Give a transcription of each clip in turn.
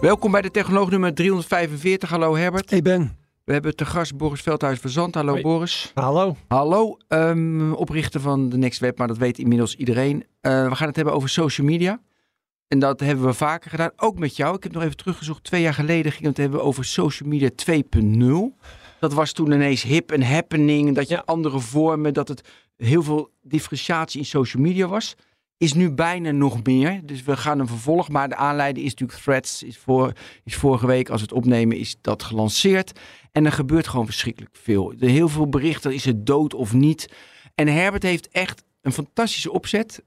Welkom bij de Technoloog nummer 345. Hallo Herbert. Hey Ben. We hebben te gast Boris Veldhuis van Zand. Hallo Hoi. Boris. Hallo. Hallo, ehm, oprichter van de Next Web, maar dat weet inmiddels iedereen. Eh, we gaan het hebben over social media. En dat hebben we vaker gedaan, ook met jou. Ik heb nog even teruggezocht. Twee jaar geleden gingen we het hebben over social media 2.0. Dat was toen ineens hip en happening. Dat je Ja. andere vormen, dat het heel veel differentiatie in social media was. Is nu bijna nog meer. Dus we gaan een vervolg. Maar de aanleiding is natuurlijk Threads. Is, voor, is vorige week, als het opnemen, is dat gelanceerd. En er gebeurt gewoon verschrikkelijk veel. Er heel veel berichten. Is het dood of niet? En Herbert heeft echt een fantastische opzet.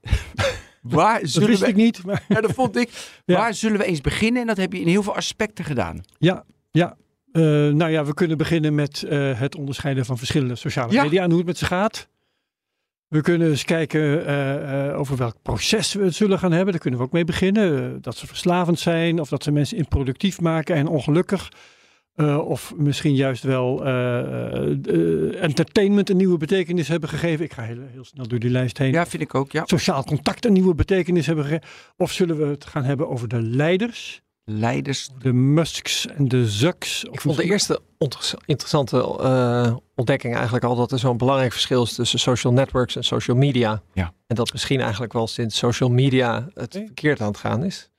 Waar Dat zullen wist we... ik niet, maar Ja, dat vond ik. Ja. Waar zullen we eens beginnen? En dat heb je in heel veel aspecten gedaan. ja, ja. Eh, nou ja, we kunnen beginnen met eh, het onderscheiden van verschillende sociale Ja. media en hoe het met ze gaat. We kunnen eens kijken eh, eh, over welk proces we het zullen gaan hebben. Daar kunnen we ook mee beginnen. Eh, dat ze verslavend zijn of dat ze mensen improductief maken en ongelukkig. Of misschien juist wel entertainment een nieuwe betekenis hebben gegeven. Ik ga heel, heel snel door die lijst heen. Ja, vind ik ook. Ja. Sociaal contact een nieuwe betekenis hebben gegeven. Of zullen we het gaan hebben over de leiders? Leiders. De Musks en de Zucks. Ik vond de eerste interessante eh, ontdekking eigenlijk al dat er zo'n belangrijk verschil is tussen social networks en social media. Ja. En dat misschien eigenlijk wel sinds social media het verkeerd aan het gaan is.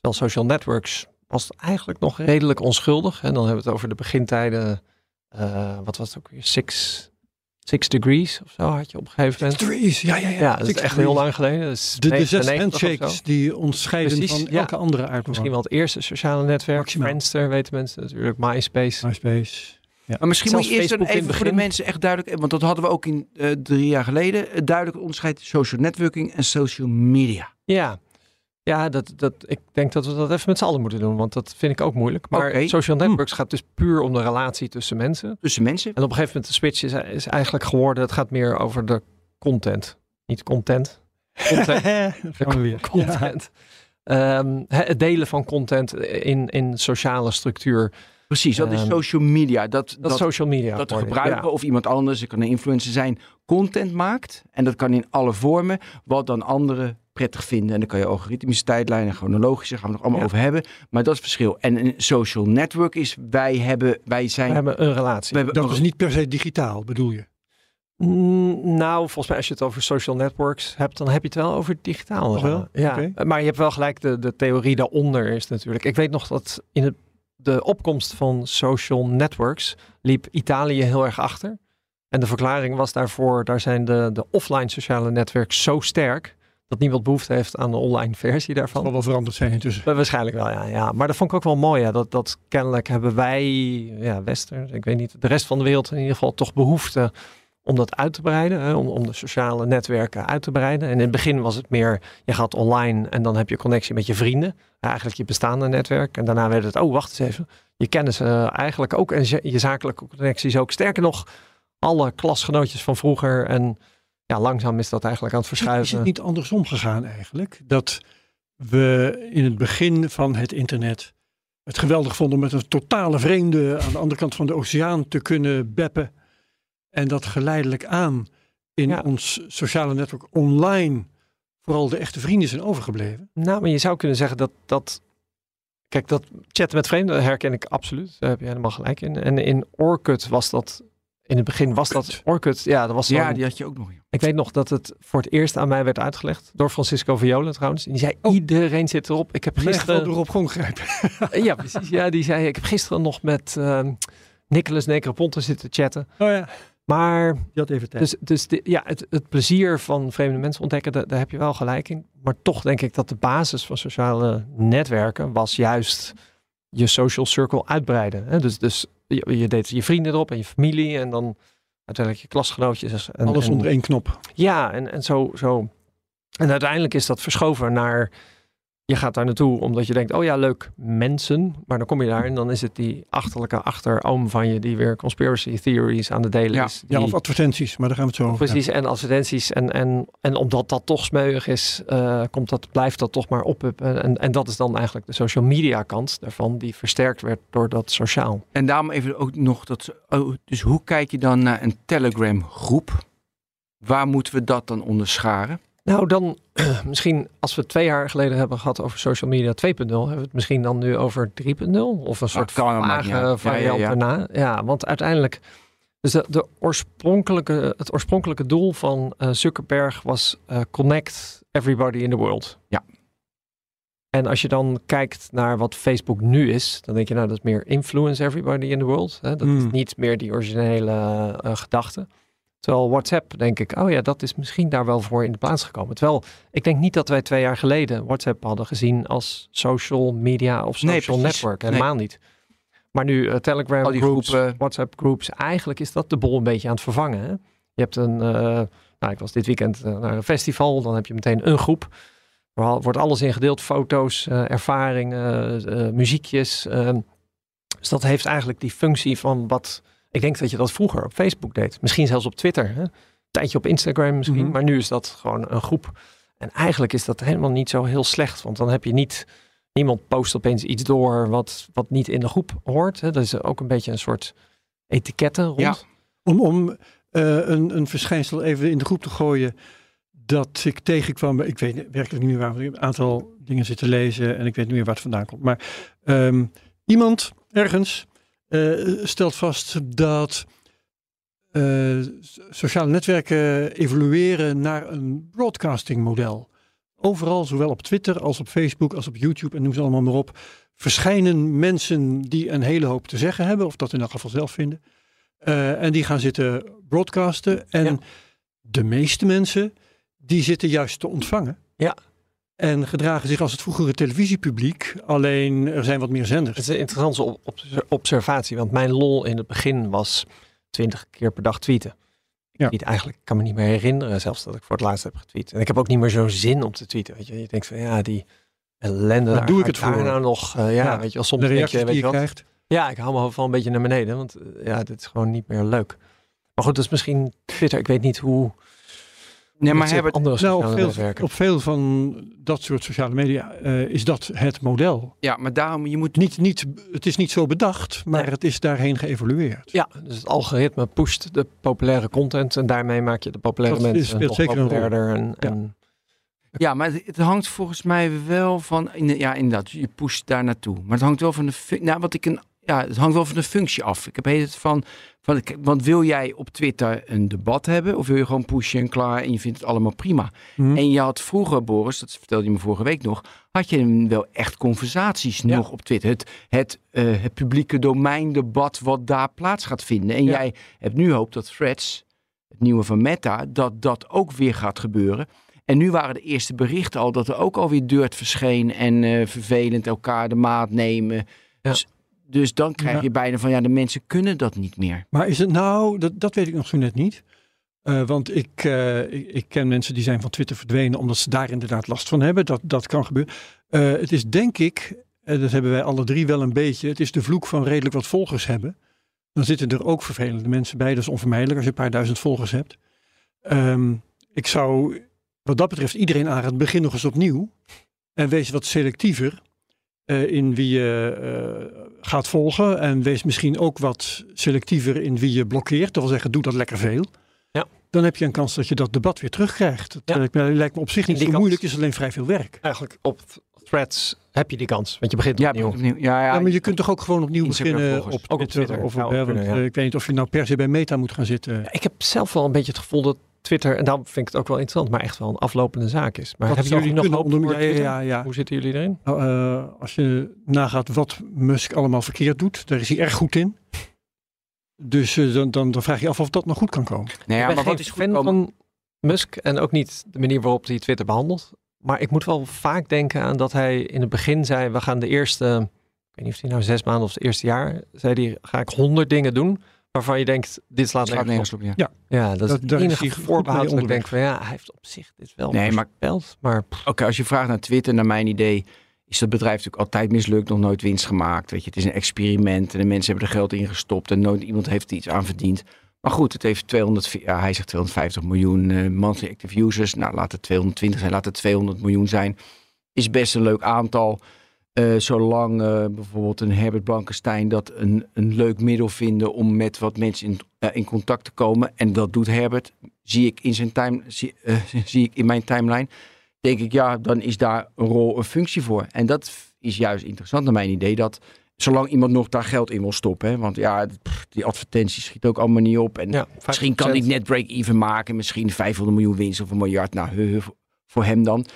Terwijl social networks was het eigenlijk nog redelijk onschuldig. En dan hebben we het over de begintijden. eh, wat was het ook weer? Six, six degrees of zo had je op een gegeven moment. Trees, ja, ja, ja. Ja, dat is Six echt Degrees. heel lang geleden. Dat is De, de zes 99 of zo. handshakes die ons scheiden Precies, van ja. elke andere aardbewoners. Misschien wel het eerste sociale netwerk. Maximaal. Friendster weten mensen natuurlijk. MySpace. MySpace. Maar misschien Zelfs moet je eerst dan Facebook in even het voor de begin. mensen echt duidelijk... Want dat hadden we ook in eh, drie jaar geleden. Het duidelijk onderscheid social networking en social media. Ja, ja dat, dat, ik denk dat we dat even met z'n allen moeten doen, want dat vind ik ook moeilijk. Maar social networks gaat dus puur om de relatie tussen mensen. Tussen mensen. En op een gegeven moment de switch is, is eigenlijk geworden, het gaat meer over de content. Niet content, content. Weer. Content. Ehm, het delen van content in, in sociale structuur. Precies, dat is Ehm, social media. Dat, Dat, social media. dat gebruiker ja. of iemand anders, het kan een influencer zijn, content maakt. En dat kan in alle vormen, wat dan anderen prettig vinden. En dan kan je algoritmische tijdlijnen, chronologische, gaan we nog allemaal Ja. over hebben. Maar dat is het verschil. En een social network is, wij hebben, wij zijn... We hebben een relatie. we hebben Dat is niet per se digitaal, bedoel je? Mm, Nou, volgens mij als je het over social networks hebt, dan heb je het wel over digitaal. Toch wel? Ja, maar je hebt wel gelijk, de, de theorie daaronder is natuurlijk. Ik weet nog dat in het, de opkomst van social networks liep Italië heel erg achter. En de verklaring was daarvoor, daar zijn de, de offline sociale netwerken zo sterk, dat niemand behoefte heeft aan de online versie Dat daarvan. zal wel veranderd zijn intussen. Wa- Waarschijnlijk wel, ja, ja. Maar dat vond ik ook wel mooi. Ja. Dat, dat kennelijk hebben wij, ja, Western, ik weet niet, de rest van de wereld in ieder geval toch behoefte om dat uit te breiden. Hè, om, om de sociale netwerken uit te breiden. En in het begin was het meer, je gaat online en dan heb je connectie met je vrienden. Eigenlijk je bestaande netwerk. En daarna werd het, oh wacht eens even, je kennis eh, eigenlijk ook en je, je zakelijke connecties ook. Sterker nog, alle klasgenootjes van vroeger. En ja, langzaam is dat eigenlijk aan het Is verschuiven. het niet andersom gegaan eigenlijk? Dat we in het begin van het internet het geweldig vonden om met een totale vreemde aan de andere kant van de oceaan te kunnen beppen. En dat geleidelijk aan in Ja. ons sociale netwerk online vooral de echte vrienden zijn overgebleven. Nou, maar je zou kunnen zeggen dat dat. Kijk, dat chatten met vreemden herken ik absoluut. Daar heb je helemaal gelijk in. En in Orkut was dat. In het begin was dat Orkut. Ja, dat was Ja, die had je ook nog. Ik weet nog dat het voor het eerst aan mij werd uitgelegd. Door Francisco Viola trouwens. En die zei, Oh. iedereen zit erop. Ik heb Gisteren door op grijpen. Ja, precies. Ja, die zei, ik heb gisteren nog met ehm Nicolas Negroponte zitten chatten. Oh ja, Maar je had even tijd. Dus, dus de- ja, het, het plezier van vreemde mensen ontdekken, daar, daar heb je wel gelijk in. Maar toch denk ik dat de basis van sociale netwerken was juist je social circle uitbreiden. Hè? Dus, dus je, je deed je vrienden erop en je familie en dan uiteindelijk je klasgenootjes. En, Alles en- onder één knop. Ja, en, en zo, zo. En uiteindelijk is dat verschoven naar je gaat daar naartoe omdat je denkt, oh ja, leuk, mensen. Maar dan kom je daar en dan is het die achterlijke achteroom van je die weer conspiracy theories aan de delen Ja. is. Ja, of advertenties, maar daar gaan we het zo over Precies, en advertenties. En, en, en omdat dat toch smeuig is, eh, komt dat, blijft dat toch maar op. En, en dat is dan eigenlijk de social media kant daarvan, die versterkt werd door dat sociaal. En daarom even ook nog dat. Oh, dus hoe kijk je dan naar een Telegram groep? Waar moeten we dat dan onderscharen? Nou, dan misschien als we twee jaar geleden hebben gehad over social media 2.0, hebben we het misschien dan nu over 3.0 of een soort maakt niet vage. Ja, variant ja, ja. daarna. Ja, want uiteindelijk, dus de, de oorspronkelijke, het oorspronkelijke doel van eh, Zuckerberg was eh, connect everybody in the world. Ja. En als je dan kijkt naar wat Facebook nu is, dan denk je nou dat is meer influence everybody in the world. Hè? Dat is Mm. niet meer die originele eh, gedachte. Terwijl WhatsApp, denk ik, oh ja, dat is misschien daar wel voor in de plaats gekomen. Terwijl ik denk niet dat wij twee jaar geleden WhatsApp hadden gezien als social media of social network. Helemaal niet. Maar nu eh, Telegram Al die groups, groepen. WhatsApp groups, eigenlijk is dat de bol een beetje aan het vervangen. Hè? Je hebt een, eh, nou ik was dit weekend eh, naar een festival, dan heb je meteen een groep. Er al- wordt alles in gedeeld, foto's, ervaringen, muziekjes. ehm. dus dat heeft eigenlijk die functie van wat, ik denk dat je dat vroeger op Facebook deed. Misschien zelfs op Twitter. Hè? Een tijdje op Instagram misschien, Mhm. maar nu is dat gewoon een groep. En eigenlijk is dat helemaal niet zo heel slecht, want dan heb je niet, niemand post opeens iets door wat, wat niet in de groep hoort. Hè? Dat is ook een beetje een soort etiketten rond. Ja. Om, om eh, een, een verschijnsel even in de groep te gooien dat ik tegenkwam. Ik weet werkelijk niet meer waar, ik heb een aantal dingen zitten lezen en ik weet niet meer waar het vandaan komt. Maar ehm, iemand ergens eh, stelt vast dat eh, sociale netwerken evolueren naar een broadcasting model. Overal, zowel op Twitter als op Facebook als op YouTube en noem ze allemaal maar op, verschijnen mensen die een hele hoop te zeggen hebben, of dat in elk geval zelf vinden. Eh, en die gaan zitten broadcasten. En Ja. de meeste mensen, die zitten juist te ontvangen. Ja. En gedragen zich als het vroegere televisiepubliek. Alleen er zijn wat meer zenders. Het is een interessante observatie, want mijn lol in het begin was 20 keer per dag tweeten. Ik Ja. tweet eigenlijk, ik kan me niet meer herinneren zelfs dat ik voor het laatst heb getweet. En ik heb ook niet meer zo'n zin om te tweeten. Weet je, je denkt van ja, die ellende. Daar doe ik het voor? nou nog? eh, ja, Ja, weet je wel, soms De denk reacties je, weet die je krijgt. Ja, ik hou hoofd wel een beetje naar beneden, want eh, ja, dit is gewoon niet meer leuk. Maar goed, dat is misschien Twitter. Ik weet niet hoe. Nee, maar hebben op andere Nou, op veel, op veel van dat soort sociale media eh, is dat het model. ja, maar daarom je moet Niet, niet, het is niet zo bedacht, maar Nee. het is daarheen geëvolueerd. Ja, dus het algoritme pusht de populaire content en daarmee maak je de populaire Dat mensen nog zeker een rol. populairder. En, Ja. en Ja, maar het, hangt volgens mij wel van. in- Ja, inderdaad, je pusht daar naartoe. Maar het hangt wel van de. Nou, wat ik een. Ja, het hangt wel van de functie af. Ik heb het van. van want wil jij op Twitter een debat hebben? Of wil je gewoon pushen en klaar en je vindt het allemaal prima? Hm. En je had vroeger, Boris, dat vertelde je me vorige week nog. Had je wel echt conversaties Ja. nog op Twitter? Het, het, eh, het publieke domeindebat wat daar plaats gaat vinden. En Ja. jij hebt nu hoop dat Threads, het nieuwe van Meta, dat dat ook weer gaat gebeuren. En nu waren de eerste berichten al dat er ook alweer dirt verscheen en eh, vervelend elkaar de maat nemen. Ja. Dus, dus dan krijg Ja. je bijna van ja, de mensen kunnen dat niet meer. Maar is het nou, dat, dat weet ik nog zo net niet. Eh, want ik, eh, ik, ik ken mensen die zijn van Twitter verdwenen omdat ze daar inderdaad last van hebben. Dat, dat kan gebeuren. Eh, het is denk ik, en dat hebben wij alle drie wel een beetje, het is de vloek van redelijk wat volgers hebben. Dan zitten er ook vervelende mensen bij, dat is onvermijdelijk als je een paar duizend volgers hebt. Ehm, ik zou wat dat betreft iedereen aanraden, begin nog eens opnieuw. En wees wat selectiever eh, in wie je eh, gaat volgen. En wees misschien ook wat selectiever in wie je blokkeert. Dat wil zeggen, doe dat lekker veel. Ja. Dan heb je een kans dat je dat debat weer terugkrijgt. Dat Ja. lijkt, me, lijkt me op zich niet zo moeilijk. is alleen vrij veel werk. eigenlijk op threads heb je die kans, want je begint Ja, opnieuw. opnieuw. Ja, ja, Ja, maar je kunt toch ook gewoon opnieuw Instagram beginnen op Ook op Twitter. Of, op- kunnen, eh, ik weet niet of je nou per se bij Meta moet gaan zitten. Ja, Ik heb zelf wel een beetje het gevoel dat Twitter, en daarom vind ik het ook wel interessant, maar echt wel een aflopende zaak is. Maar hebben jullie nog hoop onder- voor ja, ja. Hoe zitten jullie erin? Nou, eh, als je nagaat wat Musk allemaal verkeerd doet, daar is hij erg goed in. Dus eh, dan, dan, dan vraag je af of dat nog goed kan komen. nee, ja, ik ben maar geen wat is goed fan komen- van Musk en ook niet de manier waarop hij Twitter behandelt. Maar ik moet wel vaak denken aan dat hij in het begin zei, we gaan de eerste, ik weet niet of hij nou zes maanden of het eerste jaar, zei hij, ga ik honderd dingen doen waarvan je denkt, dit slaat nergens nergens op. op. Ja. Ja, dat is Dat- het enige voorbehoud ik denk van ja, hij heeft op zich dit wel Nee, maar- voorspeld, maar pff, Oké, als je vraagt naar Twitter, naar mijn idee, is dat bedrijf natuurlijk altijd mislukt, nog nooit winst gemaakt. Weet je, het is een experiment en de mensen hebben er geld in gestopt en nooit iemand heeft er iets aan verdiend. Maar goed, het heeft 200, ja, hij zegt 250 miljoen uh, monthly active users. Nou, laat het 220 zijn, laat het 200 miljoen zijn. Is best een leuk aantal. Uh, zolang uh, bijvoorbeeld een Herbert Blankenstein dat een, een leuk middel vinden om met wat mensen in, in contact te komen. En dat doet Herbert, zie ik in, zijn time, zie, zie ik in mijn timeline. Denk ik, ja, dan is daar een rol, een functie voor. En dat is juist interessant naar mijn idee. Dat zolang iemand nog daar geld in wil stoppen. Hè? Want ja, die advertenties schiet ook allemaal niet op. En misschien kan ik net break-even maken. Misschien 500 miljoen winst of een miljard. Nou, he, he, voor hem dan.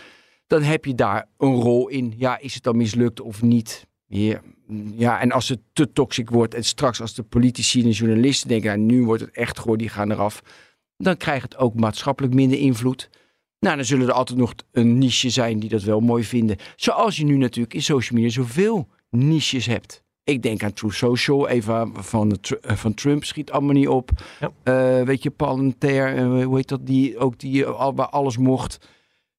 Dan heb je daar een rol in. Ja, is het dan mislukt of niet? Ja, ja, en als het te toxic wordt en straks als de politici en de journalisten denken, nou, nu wordt het echt goor, die gaan eraf. Dan krijgt het ook maatschappelijk minder invloed. Nou, dan zullen er altijd nog een niche zijn die dat wel mooi vinden. Zoals je nu natuurlijk in social media zoveel niches hebt. Ik denk aan True Social, even van, van Trump schiet allemaal niet op. Ja. Uh, weet je, Palantir, uh, hoe heet dat, die ook die al, waar alles mocht.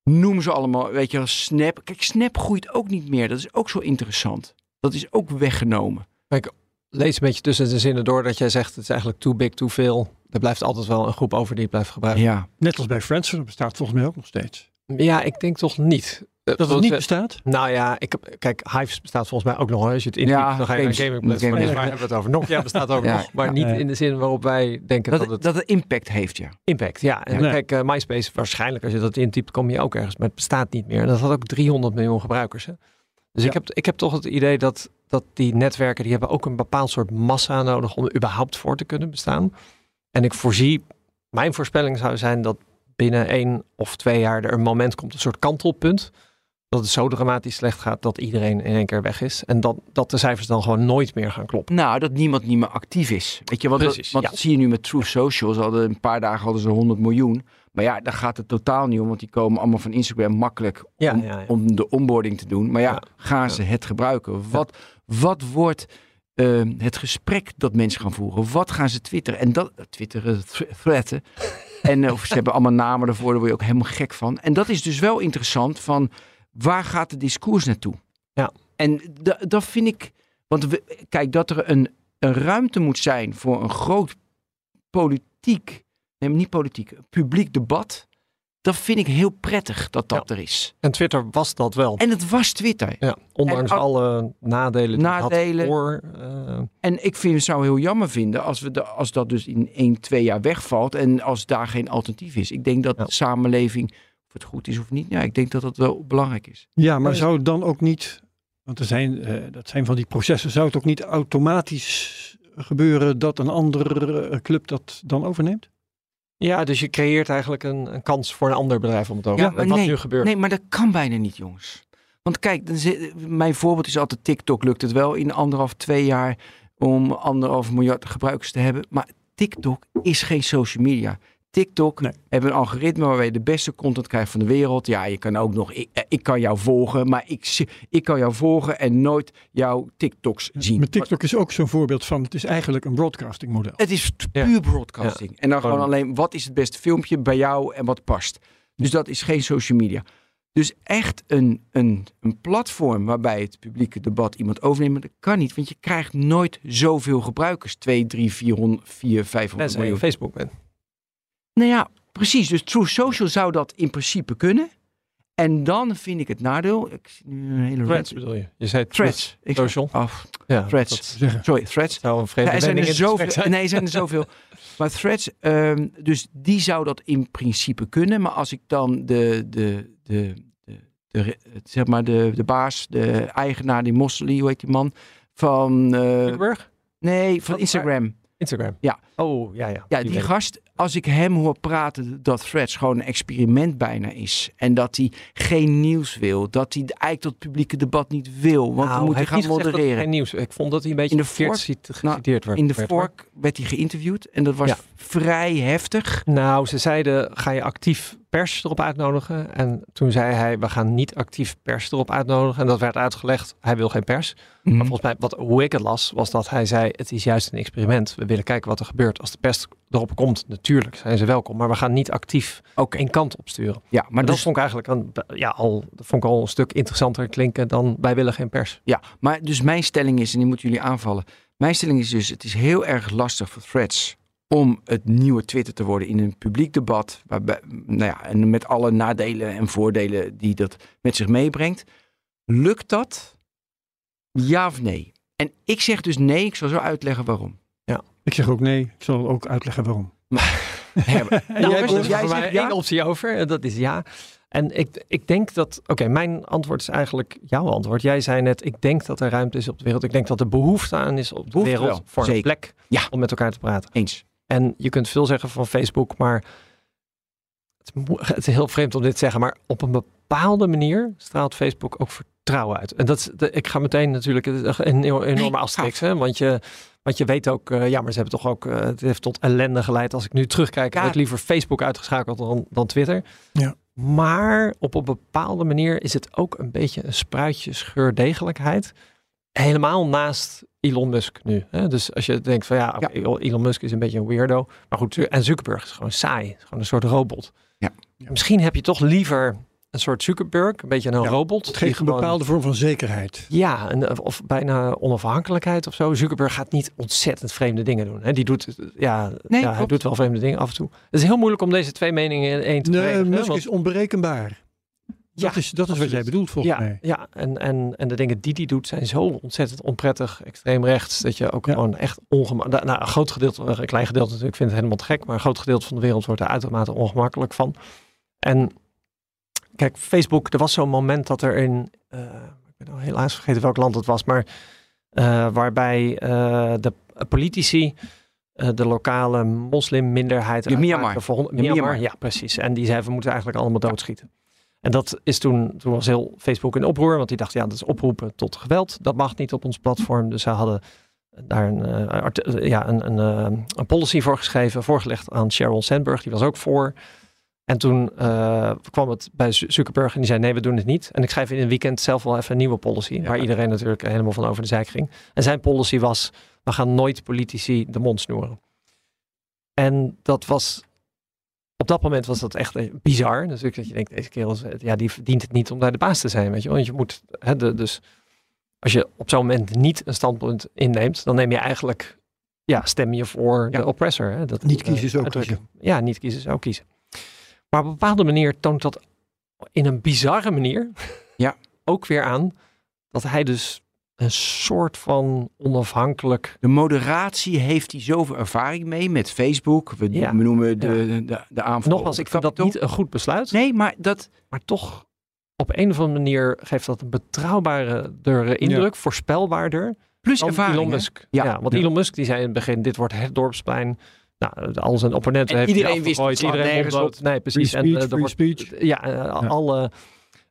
Noem ze allemaal, weet je, Snap. Kijk, Snap groeit ook niet meer. Dat is ook zo interessant. Dat is ook weggenomen. Kijk, lees een beetje tussen de zinnen door dat jij zegt het is eigenlijk too big, too veel. Er blijft altijd wel een groep over die het blijft gebruiken. Ja. Net als bij Friends, dat bestaat volgens mij ook nog steeds. Ja, ik denk toch niet. Dat het niet bestaat? Nou ja, ik heb, kijk, Hives bestaat volgens mij ook nog. Als je het in ja, dan ga je naar gaming platform. Waar hebben we het over? Nog ja, bestaat ook nog. Maar niet in de zin waarop wij denken dat, dat, het... Dat het impact heeft, ja. Impact, ja. En kijk, uh, MySpace, waarschijnlijk als je dat intypt, kom je ook ergens. Maar het bestaat niet meer. En dat had ook 300 miljoen gebruikers. Hè? Dus ik, heb, ik heb toch het idee dat, dat die netwerken, die hebben ook een bepaald soort massa nodig om er überhaupt voor te kunnen bestaan. En ik voorzie, mijn voorspelling zou zijn dat binnen één of twee jaar er een moment komt, een soort kantelpunt dat het zo dramatisch slecht gaat dat iedereen in één keer weg is. En dat, dat de cijfers dan gewoon nooit meer gaan kloppen. Nou, dat niemand niet meer actief is. Weet je, wat, Precies, wat zie je nu met True Social? Ze hadden een paar dagen hadden ze 100 miljoen. Maar ja, daar gaat het totaal niet om, want die komen allemaal van Instagram makkelijk om, ja, ja, om de onboarding te doen. Maar ja, gaan ze het gebruiken? Wat, wat wordt uh, het gesprek dat mensen gaan voeren? Wat gaan ze twitteren? En dat, twitteren, threaten. en uh, of ze hebben allemaal namen ervoor, daar word je ook helemaal gek van. En dat is dus wel interessant van waar gaat de discours naartoe? Ja. En dat vind ik, want we, kijk, dat er een, een ruimte moet zijn voor een groot politiek, nee, niet politiek, publiek debat. Dat vind ik heel prettig dat dat er is. En Twitter was dat wel. En het was Twitter. Ja, ondanks alle nadelen. Die nadelen. Voor, uh... En ik vind, het zou heel jammer vinden als, we de, als dat dus in 1, 2 jaar wegvalt en als daar geen alternatief is. Ik denk dat de samenleving het goed is of niet. Ja, ik denk dat dat wel belangrijk is. Ja, maar zou het dan ook niet, want er zijn, uh, dat zijn van die processen, zou het ook niet automatisch gebeuren dat een andere eh, club dat dan overneemt? Ja, dus je creëert eigenlijk een, een kans voor een ander bedrijf om het over. Ja, wat nee, nu gebeurt. Nee, maar dat kan bijna niet, jongens. Want kijk, mijn voorbeeld is altijd TikTok. Lukt het wel in anderhalf, twee jaar om anderhalf miljard gebruikers te hebben. Maar TikTok is geen social media. TikTok nee. hebben een algoritme waar je de beste content krijgt van de wereld. Ja, je kan ook nog, ik, eh, ik kan jou volgen, maar ik, ik kan jou volgen en nooit jouw TikToks zien. Maar TikTok is ook zo'n voorbeeld van, het is eigenlijk een broadcasting model. Het is puur broadcasting. En dan gewoon alleen, wat is het beste filmpje bij jou en wat past. Dus dat is geen social media. Dus echt een, een, een platform waarbij het publieke debat iemand overneemt, dat kan niet. Want je krijgt nooit zoveel gebruikers. 2, 3, 400, 4, 500 miljoen. Facebook bent. Nou ja, precies. Dus True Social zou dat in principe kunnen. En dan vind ik het nadeel. Ik zie nu een hele threads bedoel je? Je zei threads. Ik social. Af. Ja, threads. Sorry, threads. Zou een vreemde ja, er zijn er zoveel. Nee, er zijn er zoveel. maar threads, um, dus die zou dat in principe kunnen. Maar als ik dan de, de, de, de, de zeg maar de, de baas, de eigenaar, die Mosley, hoe heet die man? Van. Uh, nee, van Instagram. Instagram? Ja. Oh, ja, ja. Ja, die, gast, als ik hem hoor praten dat Threads gewoon een experiment bijna is. En dat hij geen nieuws wil. Dat hij eigenlijk tot publieke debat niet wil. Want nou, moet hij gaan modereren. geen nieuws. Ik vond dat hij een beetje in de vork, geciteerd nou, werd. In de vork werd hij geïnterviewd. En dat was vrij heftig. Nou, ze zeiden, ga je actief pers erop uitnodigen? En toen zei hij, we gaan niet actief pers erop uitnodigen. En dat werd uitgelegd, hij wil geen pers. Maar mhm. volgens mij, wat, hoe ik het las, was dat hij zei, het is juist een experiment. We willen kijken wat er gebeurt als de pers erop komt. tuurlijk zijn ze welkom, maar we gaan niet actief Oké. één kant op sturen. Ja, maar Maar dat dus, vond ik eigenlijk een, ja, al, dat vond ik al een stuk interessanter klinken dan wij willen geen pers. ja, maar dus mijn stelling is, en die moeten jullie aanvallen. Mijn stelling is dus, het is heel erg lastig voor threads om het nieuwe Twitter te worden in een publiek debat. Waarbij, nou ja, en met alle nadelen en voordelen die dat met zich meebrengt. Lukt dat? Ja of nee? En ik zeg dus nee, ik zal zo uitleggen waarom. Ik zeg ook nee. Ik zal ook uitleggen waarom. En jij, Joris, Boris? jij zegt ja? één optie over, en dat is ja. En ik, ik denk dat, oké, mijn antwoord is eigenlijk jouw antwoord. Jij zei net, ik denk dat er ruimte is op de wereld. Ik denk dat er behoefte aan is op de Behoefte wereld wel, voor zeker. een plek Ja. om met elkaar te praten. Eens. En je kunt veel zeggen van Facebook, maar het is, mo- het is heel vreemd om dit te zeggen, maar op een bepaalde manier straalt Facebook ook vertrouwen uit. En dat is, de, ik ga meteen natuurlijk een enorme asterix, hè, want je, want je weet ook, eh, ja, maar ze hebben toch ook, eh, het heeft tot ellende geleid. Als ik nu terugkijk, Ja. heb ik liever Facebook uitgeschakeld dan, dan Twitter. Ja. Maar op een bepaalde manier is het ook een beetje een spruitje scheurdegelijkheid. Helemaal naast Elon Musk nu. Hè? Dus als je denkt van ja, Elon Musk is een beetje een weirdo. Maar goed, en Zuckerberg is gewoon saai. Is gewoon een soort robot. Ja. Misschien heb je toch liever een soort Zuckerberg. Een beetje een Ja, robot. Het die geeft een gewoon- bepaalde vorm van zekerheid. Ja, en, of bijna onafhankelijkheid of zo. Zuckerberg gaat niet ontzettend vreemde dingen doen. Hè? Die doet, ja, Nee, ja, hij doet wel vreemde dingen af en toe. Het is heel moeilijk om deze twee meningen in één te Nee, brengen. hè, Musk want- is onberekenbaar. Ja, dat is, dat is wat jij bedoelt volgens ja, mij. Ja, en, en, en de dingen die hij doet zijn zo ontzettend onprettig, extreem rechts, dat je ook Ja. gewoon echt ongemakkelijk... Nou, een groot gedeelte, een klein gedeelte natuurlijk, vindt het helemaal te gek, maar een groot gedeelte van de wereld wordt er uitermate ongemakkelijk van. En kijk, Facebook, er was zo'n moment dat er in, eh, ik ben al helaas vergeten welk land het was, maar eh, waarbij eh, de politici eh, de lokale moslimminderheid uitmaakten Myanmar. voor Myanmar, Myanmar. ja precies. En die zeiden we moeten eigenlijk allemaal doodschieten. En dat is toen, toen was heel Facebook in oproer, want die dacht ja, dat is oproepen tot geweld. Dat mag niet op ons platform. Dus ze hadden daar een, eh, eh, ja, een, een, eh, een policy voor geschreven, voorgelegd aan Sheryl Sandberg. Die was ook voor. En toen kwam het bij Zuckerberg en die zei nee, we doen het niet. En ik schrijf in een weekend zelf wel even een nieuwe policy, waar iedereen natuurlijk helemaal van over de zijk ging. En zijn policy was, we gaan nooit politici de mond snoeren. En dat was, op dat moment was dat echt eh, bizar. Natuurlijk dat je denkt, deze kerel, eh, ja, die verdient het niet om daar de baas te zijn, weet je wel. Want je moet, hè, de, dus als je op zo'n moment niet een standpunt inneemt, dan neem je eigenlijk, ja, stem je voor Ja. de oppressor. Hè? Dat, Niet kiezen eh, is ook uitdrukken. Ja, niet kiezen is ook kiezen. Maar op een bepaalde manier toont dat in een bizarre manier Ja. ook weer aan dat hij dus een soort van onafhankelijk De moderatie heeft hij zoveel ervaring mee met Facebook. We, Ja. we noemen de, de, de, aanval. Nogmaals, ik vind dat niet een goed besluit. Nee, maar dat... Maar toch, op een of andere manier geeft dat een betrouwbare indruk, voorspelbaarder Plus ervaring. Elon? Musk. Ja. Ja, want Ja. Elon Musk die zei in het begin, dit wordt het dorpsplein. Nou, al zijn opponenten En heeft hij iedereen wist, het Iedereen nergens dood. Nee, precies. Free En, speech, eh, free wordt- speech. Ja, alle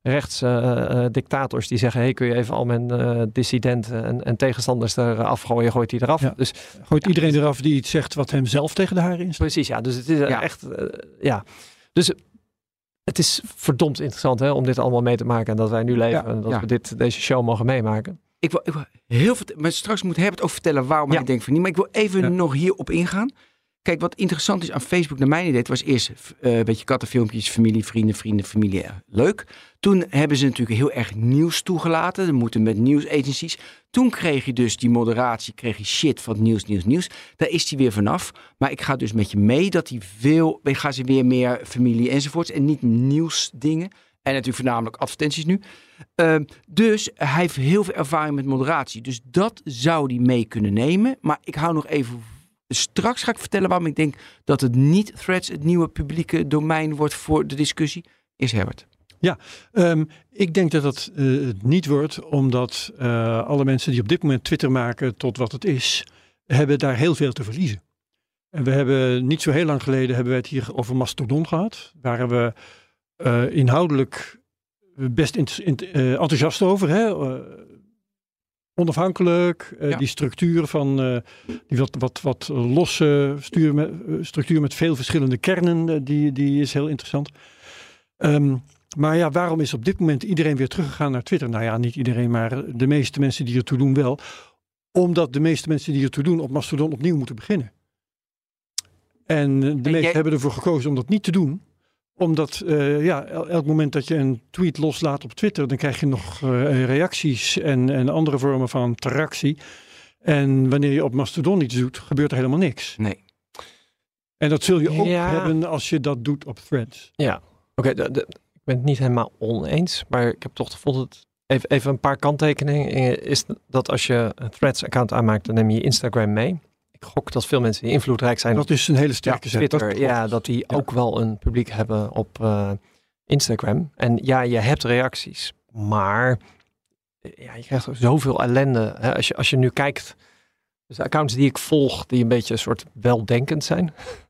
rechts eh, eh, dictators die zeggen, hey, kun je even al mijn eh, dissidenten en, en tegenstanders er eh, afgooien, gooit hij eraf. Ja. Dus Gooit iedereen eraf die iets zegt wat hem zelf tegen de haren instaat. Precies, ja. Dus het is Ja. echt, ja. Dus het is verdomd interessant hè, om dit allemaal mee te maken en dat wij nu leven Ja, en dat ja. we dit, deze show mogen meemaken. Ik wil, ik wil heel veel... Maar straks moet Herbert ook vertellen waarom Ja. hij denkt van niet. Maar ik wil even Ja. nog hierop ingaan. Kijk, wat interessant is aan Facebook, naar mijn idee, was eerst eh, een beetje kattenfilmpjes, familie, vrienden, vrienden, familie, eh, leuk. Toen hebben ze natuurlijk heel erg nieuws toegelaten. Ze moeten met nieuwsagencies. Toen kreeg je dus die moderatie, kreeg je shit van nieuws, nieuws, nieuws. Daar is hij weer vanaf. Maar ik ga dus met je mee dat hij veel, ik ga ze weer meer familie enzovoorts en niet nieuwsdingen. En natuurlijk voornamelijk advertenties nu. Ehm, dus hij heeft heel veel ervaring met moderatie. Dus dat zou hij mee kunnen nemen. Maar ik hou nog even. Straks ga ik vertellen waarom ik denk dat het niet threads het nieuwe publieke domein wordt voor de discussie. Is Herbert. Ehm, ik denk dat dat eh, niet wordt, omdat eh, alle mensen die op dit moment Twitter maken tot wat het is, hebben daar heel veel te verliezen. En we hebben niet zo heel lang geleden hebben we het hier over Mastodon gehad, waar we eh, inhoudelijk best enthousiast over. Hè? Onafhankelijk, eh, Ja. die structuur van eh, die wat, wat, wat losse stuur met, structuur met veel verschillende kernen, eh, die, die is heel interessant. Ehm, maar ja, waarom is op dit moment iedereen weer teruggegaan naar Twitter? Nou ja, niet iedereen, maar de meeste mensen die ertoe doen wel. Omdat de meeste mensen die ertoe doen op Mastodon opnieuw moeten beginnen. En de meesten jij- hebben ervoor gekozen om dat niet te doen. Omdat eh, ja, el- elk moment dat je een tweet loslaat op Twitter, dan krijg je nog eh, reacties en, en andere vormen van interactie. En wanneer je op Mastodon iets doet, gebeurt er helemaal niks. Nee. En dat zul je ook Ja. hebben als je dat doet op Threads. Ja, oké. ik ben het niet helemaal oneens, maar ik heb toch de gevoel dat even, even een paar kanttekeningen is dat als je een Threads-account aanmaakt, dan neem je Instagram mee. Gok dat veel mensen die invloedrijk zijn Dat is een hele ja, sterke zet. Twitter, Dat ja, dat die Ja. ook wel een publiek hebben op eh, Instagram. En ja, je hebt reacties, maar eh, ja, je krijgt zoveel ellende. Hè? Als, je, als je nu kijkt, dus de accounts die ik volg, die een beetje een soort weldenkend zijn.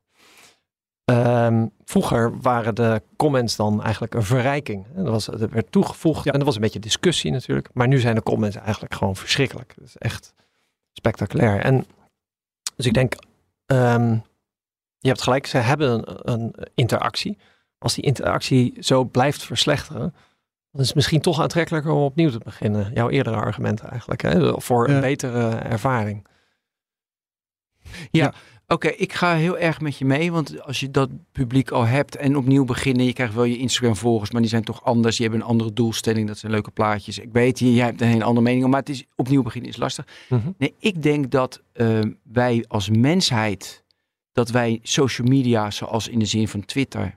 Ehm, vroeger waren de comments dan eigenlijk een verrijking. Dat was, er werd toegevoegd Ja. en er was een beetje discussie natuurlijk. Maar nu zijn de comments eigenlijk gewoon verschrikkelijk. Het is echt spectaculair. En dus ik denk, ehm, je hebt gelijk, ze hebben een, een interactie. Als die interactie zo blijft verslechteren, dan is het misschien toch aantrekkelijker om opnieuw te beginnen. Jouw eerdere argumenten eigenlijk, hè? voor een Ja. betere ervaring. Oké, ik ga heel erg met je mee. Want als je dat publiek al hebt en opnieuw beginnen. Je krijgt wel je Instagram volgers, maar die zijn toch anders. Je hebt een andere doelstelling. Dat zijn leuke plaatjes. Ik weet, je, jij hebt een hele andere mening. Maar het is opnieuw beginnen is lastig. Mhm. Nee, ik denk dat eh, wij als mensheid. Dat wij social media, zoals in de zin van Twitter.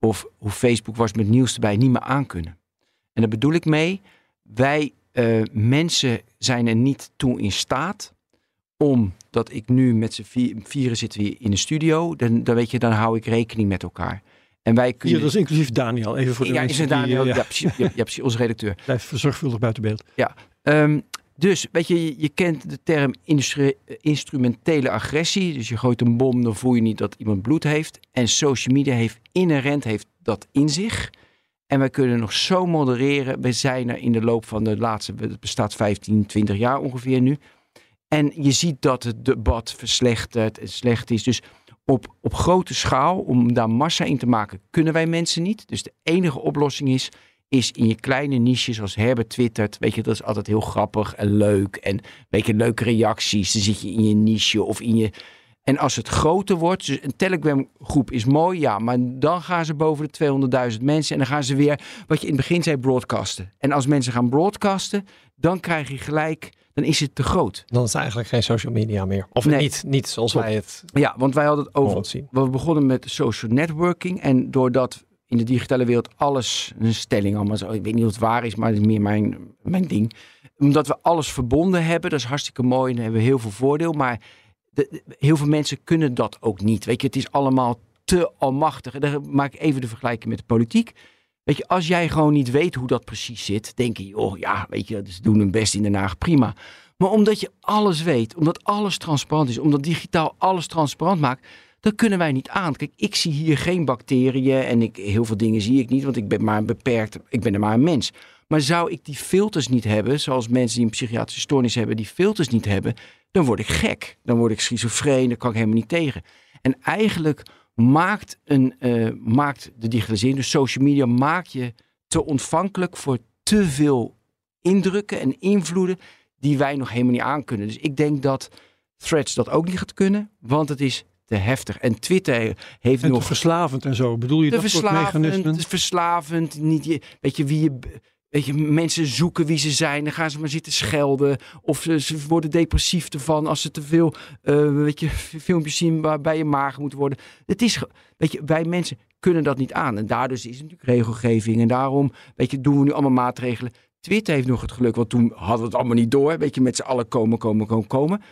Of hoe Facebook was met nieuws erbij, niet meer aankunnen. En daar bedoel ik mee. Wij eh, mensen zijn er niet toe in staat omdat ik nu met z'n vier, vieren zitten we in de studio, dan, dan weet je, dan hou ik rekening met elkaar. En wij kunnen. dat is inclusief Daniel, even voor de ja, is mensen het die, Daniel? eh, ja, ja, precies, ja, ja, precies, onze redacteur. blijft zorgvuldig buiten beeld. Ehm, dus, weet je, je, je kent de term instrumentele agressie. Dus je gooit een bom, dan voel je niet dat iemand bloed heeft. En social media heeft inherent heeft dat in zich. En wij kunnen nog zo modereren. We zijn er in de loop van de laatste, het bestaat 15, 20 jaar ongeveer nu. En je ziet dat het debat verslechtert en slecht is. Dus op, op grote schaal, om daar massa in te maken, kunnen wij mensen niet. Dus de enige oplossing is, is in je kleine niches, zoals Herbert twittert. Weet je, dat is altijd heel grappig en leuk. En weet je, leuke reacties. Dan zit je in je niche of in je... En als het groter wordt, dus een Telegram groep is mooi, ja, maar dan gaan ze boven de 200.000 mensen en dan gaan ze weer, wat je in het begin zei, broadcasten. En als mensen gaan broadcasten, dan krijg je gelijk, dan is het te groot. Dan is het eigenlijk geen social media meer. Of Nee. niet, niet zoals wij het Ja, want wij hadden het over zien. we begonnen met social networking. En doordat in de digitale wereld alles, een stelling allemaal zo, ik weet niet of het waar is, maar het is meer mijn, mijn ding. Omdat we alles verbonden hebben, dat is hartstikke mooi en hebben we heel veel voordeel. Maar de- de- heel veel mensen kunnen dat ook niet. Weet je, het is allemaal te almachtig. En dan maak ik even de vergelijking met de politiek. Weet je, als jij gewoon niet weet hoe dat precies zit, denk je, oh ja, weet je, ze doen hun best in Den Haag, prima. Maar omdat je alles weet, omdat alles transparant is, omdat digitaal alles transparant maakt, dan kunnen wij niet aan. Kijk, ik zie hier geen bacteriën en ik, heel veel dingen zie ik niet, want ik ben maar beperkt, ik ben er maar een mens. Maar zou ik die filters niet hebben, zoals mensen die een psychiatrische stoornis hebben, die filters niet hebben, dan word ik gek. Dan word ik schizofreen, daar kan ik helemaal niet tegen. En eigenlijk maakt, een, eh, maakt de digitalisering, dus social media, maakt je te ontvankelijk voor te veel indrukken en invloeden die wij nog helemaal niet aankunnen. Dus ik denk dat Threads dat ook niet gaat kunnen, want het is te heftig. En Twitter heeft En nog verslavend en zo. Bedoel je dat soort mechanismen? het is verslavend. Niet je, weet je wie je, weet je, mensen zoeken wie ze zijn, dan gaan ze maar zitten schelden of ze, ze worden depressief ervan als ze te veel, eh, weet je, filmpjes zien waarbij je mager moet worden. Het is, weet je, wij mensen kunnen dat niet aan en daardoor is het natuurlijk regelgeving en daarom, weet je, doen we nu allemaal maatregelen. Twitter heeft nog het geluk, want toen hadden we het allemaal niet door. Weet je, met z'n allen komen, komen, komen, komen.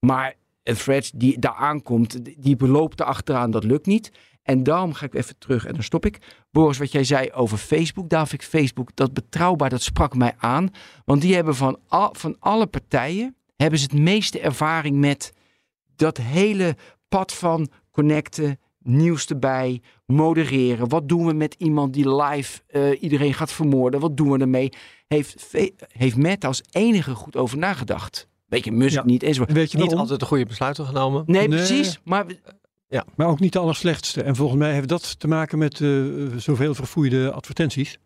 Maar een Threads die daar aankomt, die beloopt er achteraan, dat lukt niet. En daarom ga ik even terug en dan stop ik. Boris, wat jij zei over Facebook, daar vind ik Facebook dat betrouwbaar, dat sprak mij aan. Want die hebben van, al, van alle partijen, hebben ze het meeste ervaring met dat hele pad van connecten, nieuws erbij, modereren. Wat doen we met iemand die live eh, iedereen gaat vermoorden? Wat doen we ermee? Heeft, heeft Meta als enige goed over nagedacht. Weet je, Musk Ja. niet enzovoort. En weet je Niet waarom? altijd de goede besluiten genomen. Nee, Nee. precies. Maar Maar ook niet de allerslechtste. En volgens mij heeft dat te maken met eh, zoveel verfoeide advertenties.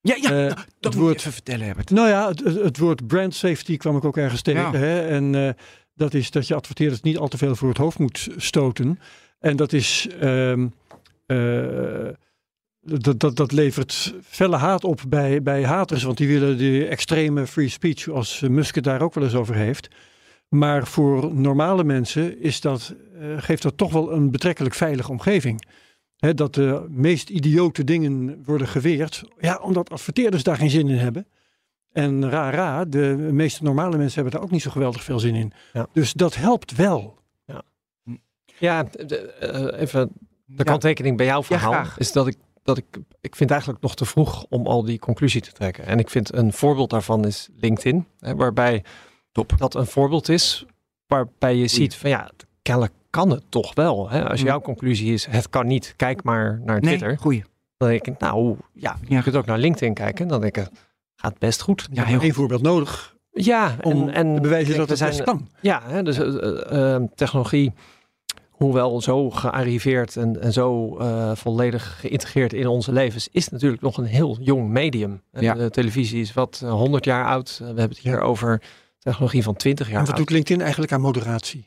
ja, ja Eh, dat het moet woord- even vertellen, Herbert. Nou ja, het, woord brand safety kwam ik ook ergens tegen. Ja. Hè? En eh, Dat is dat je adverteerders niet al te veel voor het hoofd moet stoten. En dat is. ehm, eh, dat, dat, dat levert felle haat op bij, bij haters, want die willen de extreme free speech, zoals Musk het daar ook wel eens over heeft. Maar voor normale mensen is dat, eh, geeft dat toch wel een betrekkelijk veilige omgeving. Hè, dat de meest idiote dingen worden geweerd, ja, omdat adverteerders daar geen zin in hebben. En ra ra, de meeste normale mensen hebben daar ook niet zo geweldig veel zin in. Ja. Dus dat helpt wel. Ja, de- eh, even de Ja. kanttekening bij jouw Ja, verhaal is dat ik, dat ik, ik vind eigenlijk nog te vroeg om al die conclusie te trekken. En ik vind een voorbeeld daarvan is LinkedIn, hè, waarbij Top. dat een voorbeeld is waarbij je ziet van ja, kennelijk kan het toch wel. Hè? Als Mm. jouw conclusie is het kan niet, kijk maar naar Nee, Twitter. goeie. Dan denk ik, nou ja, je kunt ook naar LinkedIn kijken. Dan denk ik, gaat best goed. Ja, heel Eén voorbeeld nodig Ja, om en, en te bewijzen dat het best zijn- kan. Ja, hè, dus eh, eh, eh, technologie, hoewel zo gearriveerd en, en zo eh, volledig geïntegreerd in onze levens, is natuurlijk nog een heel jong medium. Eh, Ja. De televisie is wat eh, 100 jaar oud. Eh, We hebben het hier over technologie van 20 jaar En wat doet LinkedIn eigenlijk aan moderatie?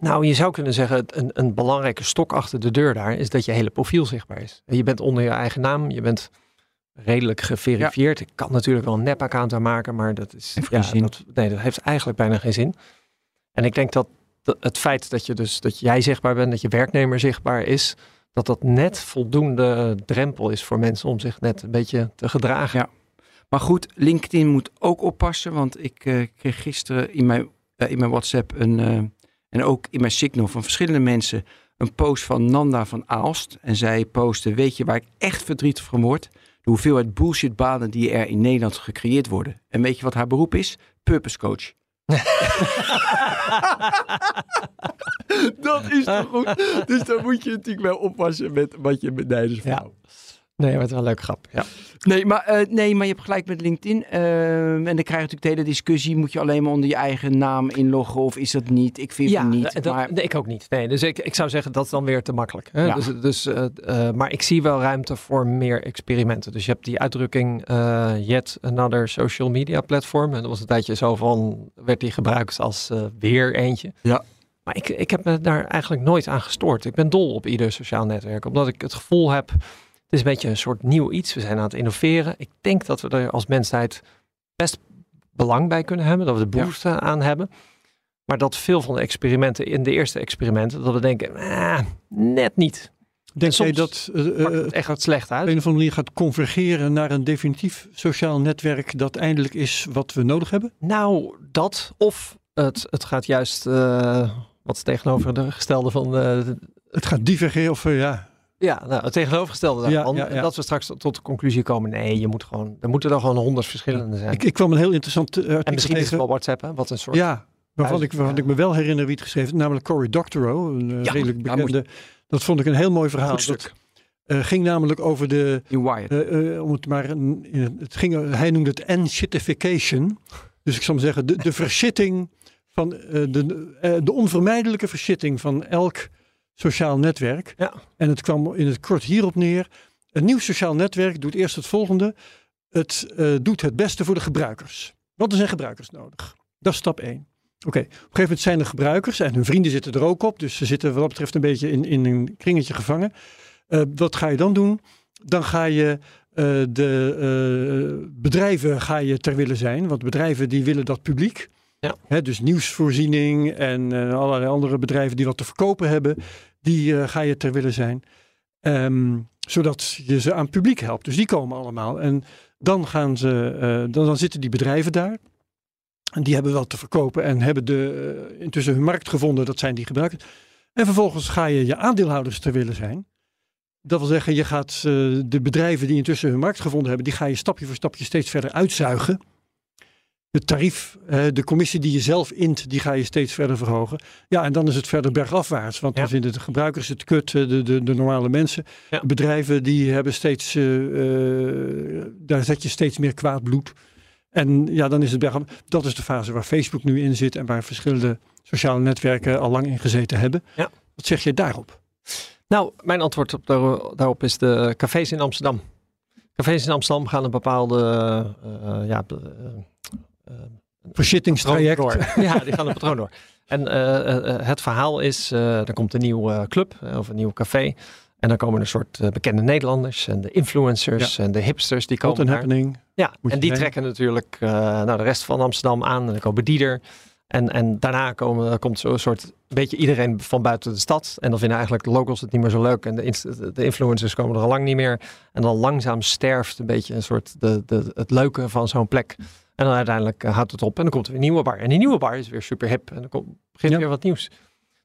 Nou, je zou kunnen zeggen, een, een belangrijke stok achter de deur daar is dat je hele profiel zichtbaar is. Je bent onder je eigen naam, je bent redelijk geverifieerd. Ik kan natuurlijk wel een nep-account aanmaken, maar dat is Heeft ja, geen zin. Dat, nee, dat heeft eigenlijk bijna geen zin. En ik denk dat het feit dat je dus dat jij zichtbaar bent, dat je werknemer zichtbaar is, dat dat net voldoende drempel is voor mensen om zich net een beetje te gedragen. Ja. Maar goed, LinkedIn moet ook oppassen, want ik eh, kreeg gisteren in mijn, eh, in mijn WhatsApp een, eh, en ook in mijn Signal van verschillende mensen een post van Nanda van Aalst. En zij postte, weet je waar ik echt verdrietig van word? De hoeveelheid bullshitbanen die er in Nederland gecreëerd worden. En weet je wat haar beroep is? Purpose coach. dat is toch goed? Dus daar moet je natuurlijk wel oppassen met wat je benijden Ja. Nee, is wel een leuke grap. Ja. Nee, maar, eh, nee, maar je hebt gelijk met LinkedIn. Ehm, en dan krijg je natuurlijk de hele discussie. Moet je alleen maar onder je eigen naam inloggen of is dat niet? Ik vind Ja, het niet. dat, maar, nee, ik ook niet. Nee, dus ik, ik zou zeggen dat is dan weer te makkelijk. Hè? Ja. Dus, dus, eh, eh, maar ik zie wel ruimte voor meer experimenten. Dus je hebt die uitdrukking yet another social media platform. En dat was een tijdje zo van, werd die gebruikt als weer eentje. Ja. Maar ik, ik heb me daar eigenlijk nooit aan gestoord. Ik ben dol op ieder sociaal netwerk. Omdat ik het gevoel heb, het is een beetje een soort nieuw iets. We zijn aan het innoveren. Ik denk dat we er als mensheid best belang bij kunnen hebben. Dat we de behoefte aan hebben. Maar dat veel van de experimenten, in de eerste experimenten, dat we denken, ah, net niet. Denk jij dat eh, Pakt eh, het echt wat slecht op uit? een of andere manier gaat convergeren naar een definitief sociaal netwerk dat eindelijk is wat we nodig hebben? Nou, dat of het, het gaat juist eh, wat tegenover de gestelde van Het gaat divergeren of ja, ja, nou, het tegenovergestelde daarvan. ja, ja. En dat we straks tot de conclusie komen, nee, je moet gewoon, er moeten er gewoon honderd verschillende zijn. ik, ik kwam een heel interessant eh, en misschien is het tegen. wel WhatsApp, hè, wat een soort. Ja, waarvan, ik, waarvan ik me wel herinner wie het geschreven heeft, namelijk Cory Doctorow, een eh, redelijk moet- bekende. Dat vond ik een heel mooi verhaal. Goed stuk. Dat eh, ging namelijk over de, in om het maar, een- het, ging, hij noemde het n-shitification. Dus ik zal maar zeggen, de, de verschitting van, de, de onvermijdelijke verschitting van elk sociaal netwerk. Ja. En het kwam in het kort hierop neer. Een nieuw sociaal netwerk doet eerst het volgende. Het eh, doet het beste voor de gebruikers. Want er zijn gebruikers nodig. Dat is stap 1. Oké, op een gegeven moment zijn er gebruikers en hun vrienden zitten er ook op. Dus ze zitten wat dat betreft een beetje in, in een kringetje gevangen. Eh, wat ga je dan doen? Dan ga je eh, de bedrijven ga je ter willen zijn. Want bedrijven die willen dat publiek. Ja. Dus nieuwsvoorziening en eh, allerlei andere bedrijven die wat te verkopen hebben. Die eh, ga je ter willen zijn. Ehm, zodat je ze aan publiek helpt. Dus die komen allemaal. En dan, gaan ze, eh, dan, dan zitten die bedrijven daar. En die hebben wat te verkopen en hebben de, intussen hun markt gevonden. Dat zijn die gebruikers. En vervolgens ga je je aandeelhouders ter willen zijn. Dat wil zeggen, je gaat de bedrijven die intussen hun markt gevonden hebben, die ga je stapje voor stapje steeds verder uitzuigen. Het tarief, eh, de commissie die je zelf int, die ga je steeds verder verhogen. Ja, en dan is het verder bergafwaarts. Want Ja. dan vinden de gebruikers het kut, eh, de, de, de normale mensen. Ja. De bedrijven die hebben steeds, eh, daar zet je steeds meer kwaad bloed. En ja, dan is het bergaf. Dat is de fase waar Facebook nu in zit en waar verschillende sociale netwerken al lang in gezeten hebben. Ja. Wat zeg je daarop? Nou, mijn antwoord op daar- daarop is de cafés in Amsterdam. Cafés in Amsterdam gaan een bepaalde, ja, Verschittingstraject. Ja, die gaan een patroon door. En eh, eh, eh, het verhaal is, er komt een nieuw eh, club of een nieuw café. En dan komen een soort bekende Nederlanders en de influencers en de hipsters die Hot komen happening. Ja, Moet en die heen. trekken natuurlijk uh, nou, de rest van Amsterdam aan. En dan komen die er. En, en daarna komen, komt zo'n soort beetje iedereen van buiten de stad. En dan vinden eigenlijk de locals het niet meer zo leuk. En de, de influencers komen er al lang niet meer. En dan langzaam sterft een beetje een soort de, de, het leuke van zo'n plek. En dan uiteindelijk eh, houdt het op en dan komt er weer een nieuwe bar. En die nieuwe bar is weer super hip. En dan komt, begint Ja. weer wat nieuws.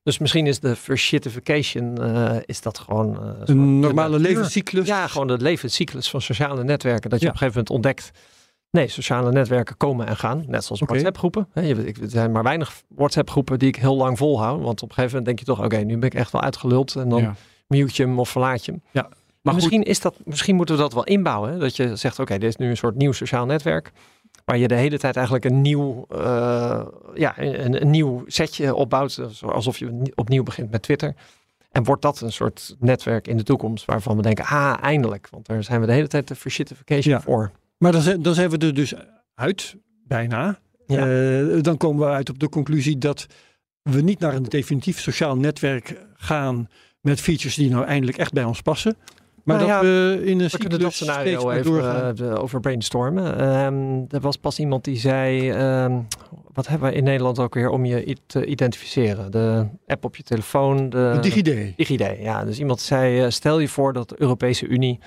Dus misschien is de verschittification, eh is dat gewoon... eh, Een normale levenscyclus. Ja, gewoon de levenscyclus van sociale netwerken. Dat je Ja. op een gegeven moment ontdekt. Nee, sociale netwerken komen en gaan. Net zoals Oké. WhatsApp groepen. Hè, je- ik- Er zijn maar weinig WhatsApp groepen die ik heel lang volhoud. Want op een gegeven moment denk je toch, oké, nu ben ik echt wel uitgeluld. En dan Ja. mute je hem of verlaat je hem. Ja. Maar goed, misschien, is dat, misschien moeten we dat wel inbouwen. Hè? Dat je zegt, oké, dit is nu een soort nieuw sociaal netwerk. Waar je de hele tijd eigenlijk een nieuw, eh, ja, een, een nieuw setje opbouwt. Alsof je ni- opnieuw begint met Twitter. En wordt dat een soort netwerk in de toekomst waarvan we denken, ah, eindelijk. Want daar zijn we de hele tijd de verschittification Ja. voor. Maar dan zijn, dan zijn we er dus uit, bijna. Ja. Eh, dan komen we uit op de conclusie dat we niet naar een definitief sociaal netwerk gaan met features die nou eindelijk echt bij ons passen. Maar Nou dat ja, we in een We kunnen dat scenario even doorgaan. eh, over brainstormen. Ehm, er was pas iemand die zei, ehm, wat hebben we in Nederland ook weer om je te identificeren? De app op je telefoon. De, DigiD. DigiD, ja. Dus iemand zei, eh, stel je voor dat de Europese Unie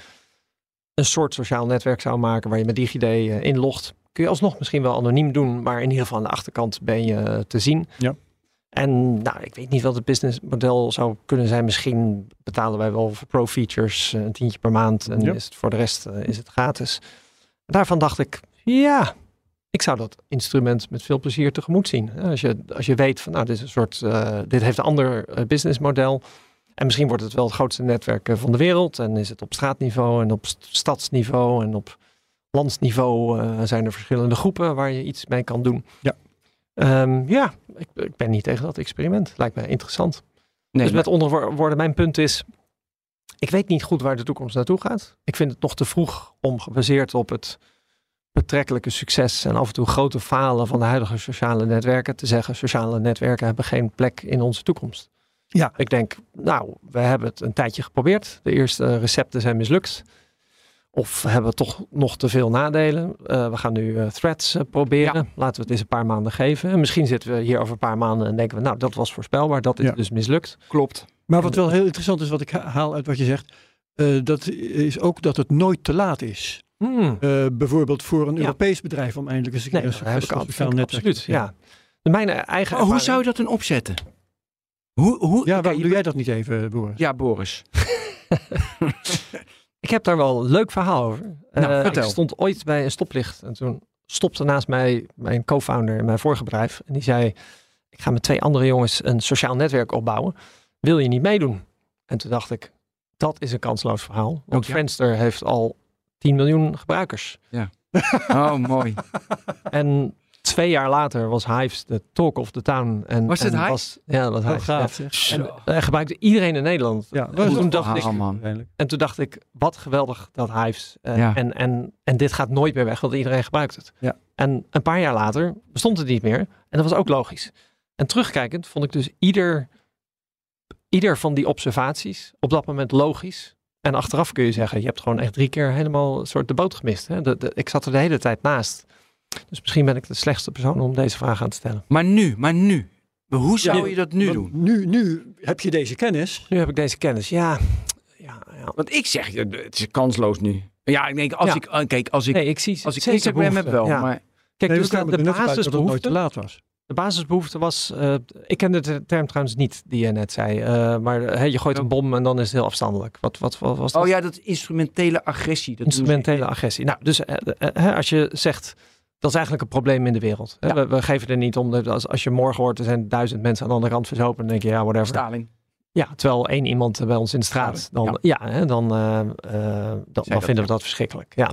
een soort sociaal netwerk zou maken waar je met DigiD eh, inlogt. Kun je alsnog misschien wel anoniem doen, maar in ieder geval aan de achterkant ben je eh, te zien. Ja. En nou, ik weet niet wat het businessmodel zou kunnen zijn. Misschien betalen wij wel voor pro-features eh, een tientje per maand en Ja. is het voor de rest is het gratis. Daarvan dacht ik, ja, ik zou dat instrument met veel plezier tegemoet zien. Als je, als je weet van, nou, dit is een soort, dit heeft een ander businessmodel. En misschien wordt het wel het grootste netwerk eh, van de wereld. En is het op straatniveau en op st- stadsniveau en op landsniveau eh, zijn er verschillende groepen waar je iets mee kan doen. Ja. Ehm, ja, ik, ik ben niet tegen dat experiment. Lijkt mij interessant. nee, dus met onder woorden, mijn punt is, ik weet niet goed waar de toekomst naartoe gaat. Ik vind het nog te vroeg om gebaseerd op het betrekkelijke succes en af en toe grote falen van de huidige sociale netwerken te zeggen, sociale netwerken hebben geen plek in onze toekomst. Ja. Ik denk, nou, we hebben het een tijdje geprobeerd. De eerste recepten zijn mislukt. Of we hebben toch nog te veel nadelen. Eh, we gaan nu eh, threads eh, proberen. Laten we het eens een paar maanden geven. En misschien zitten we hier over een paar maanden en denken we, nou, dat was voorspelbaar. Dat is Ja. dus mislukt. klopt. Maar wat wel heel interessant is, wat ik ha- haal uit wat je zegt, eh, dat is ook dat het nooit te laat is. Hmm. Eh, bijvoorbeeld voor een Ja. Europees bedrijf om eindelijk eens een keer Nee, een sociaal netwerk absoluut. Ja. Mijn eigen hoe zou je dat dan opzetten? Hoe, hoe, Ja, waarom doe jij dat niet even, Boris? Ja, Boris. Ik heb daar wel een leuk verhaal over. Nou, Eh, vertel. Ik stond ooit bij een stoplicht en toen stopte naast mij mijn co-founder in mijn vorige bedrijf. En die zei, ik ga met twee andere jongens een sociaal netwerk opbouwen. Wil je niet meedoen? En toen dacht ik, dat is een kansloos verhaal. Want ja. Friendster heeft al 10 miljoen gebruikers. Oh, mooi. En twee jaar later was Hives de talk of the town. En, Was het en Hives? Was, ja, dat was Hives. gaaf. En eh, gebruikte iedereen in Nederland. Ja, En dat is toen een dacht verhaal, ik, man. En toen dacht ik, wat geweldig dat Hives. eh, Ja. en, en, en dit gaat nooit meer weg, want iedereen gebruikt het. Ja. En een paar jaar later bestond het niet meer. En dat was ook logisch. En terugkijkend vond ik dus ieder, ieder van die observaties op dat moment logisch. En achteraf kun je zeggen, je hebt gewoon echt drie keer helemaal een soort de boot gemist. Hè? De, de- ik zat er de hele tijd naast. Dus misschien ben ik de slechtste persoon om deze vraag aan te stellen. Maar nu, maar nu. Hoe zou Ja, je dat nu doen? Nu, nu heb je deze kennis. Nu heb ik deze kennis. Ja, ja, ja. Want ik zeg, je, het is kansloos nu. Ja, ik denk, als Ja. ik, eh, kijk, als ik, Nee, ik zie als ik zeker Instagram heb wel, Ja. maar Kijk, Nee, dus de, nooit te basisbehoefte, laat was. De basisbehoefte was, eh, ik kende de term trouwens niet die je net zei, eh, maar eh, je gooit een bom en dan is het heel afstandelijk. Wat, wat, wat was dat? oh ja, dat instrumentele agressie. Dat Instrumentele agressie. Nou, dus als je zegt, dat is eigenlijk een probleem in de wereld. Ja. We, we geven er niet om, dat als, als je morgen hoort, er zijn duizend mensen aan de andere kant verzopen, dan denk je, ja, whatever. Staling. Ja, terwijl één iemand bij ons in de straat, dan, ja. hè, dan, eh, eh, dan, vinden we dat verschrikkelijk. Ja.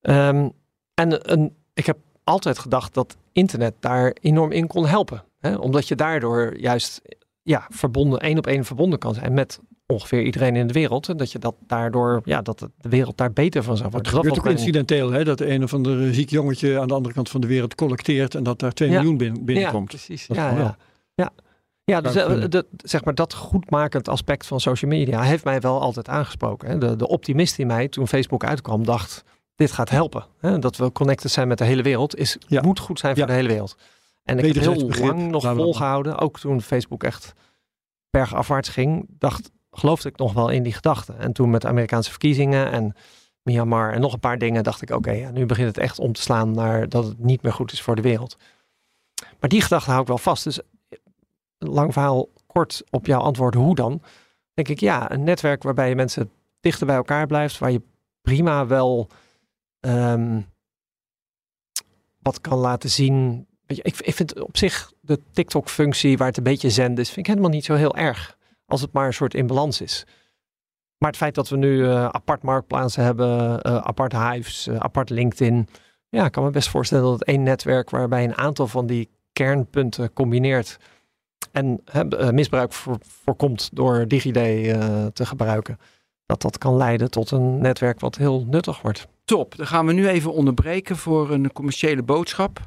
Ehm, en een, ik heb altijd gedacht dat internet daar enorm in kon helpen. Hè? Omdat je daardoor juist ja, verbonden, één op één verbonden kan zijn met ongeveer iedereen in de wereld. En dat je dat daardoor, ja, dat de wereld daar beter van zou Het worden. gebeurt dat ook incidenteel, hè, dat een of ander ziek jongetje aan de andere kant van de wereld collecteert en dat daar 2 Ja. miljoen bin- binnenkomt. Ja, precies. Dat ja, ja. ja. Ja, dus eh, dat, zeg maar, dat goedmakend aspect van social media heeft mij wel altijd aangesproken. Hè. De, de optimist in mij, toen Facebook uitkwam, dacht, dit gaat helpen. Hè. Dat we connected zijn met de hele wereld, is, Ja. moet goed zijn voor Ja. de hele wereld. En ik heb heel begrip, lang nog volgehouden, ook toen Facebook echt bergafwaarts ging, dacht, geloofde ik nog wel in die gedachte. En toen met de Amerikaanse verkiezingen en Myanmar en nog een paar dingen, dacht ik, oké, ja, nu begint het echt om te slaan naar dat het niet meer goed is voor de wereld. Maar die gedachte hou ik wel vast. Dus lang verhaal kort op jouw antwoord, hoe dan? Denk ik, ja, een netwerk waarbij je mensen dichter bij elkaar blijft, waar je prima wel ehm, wat kan laten zien. Ik vind op zich de TikTok-functie, waar het een beetje zend is, vind ik helemaal niet zo heel erg. Als het maar een soort in balans is. Maar het feit dat we nu eh, apart marktplaatsen hebben, eh, apart Hives, eh, apart LinkedIn. Ja, ik kan me best voorstellen dat één netwerk waarbij een aantal van die kernpunten combineert en misbruik voor, voorkomt door DigiD te gebruiken. Dat dat kan leiden tot een netwerk wat heel nuttig wordt. Top, dan gaan we nu even onderbreken voor een commerciële boodschap.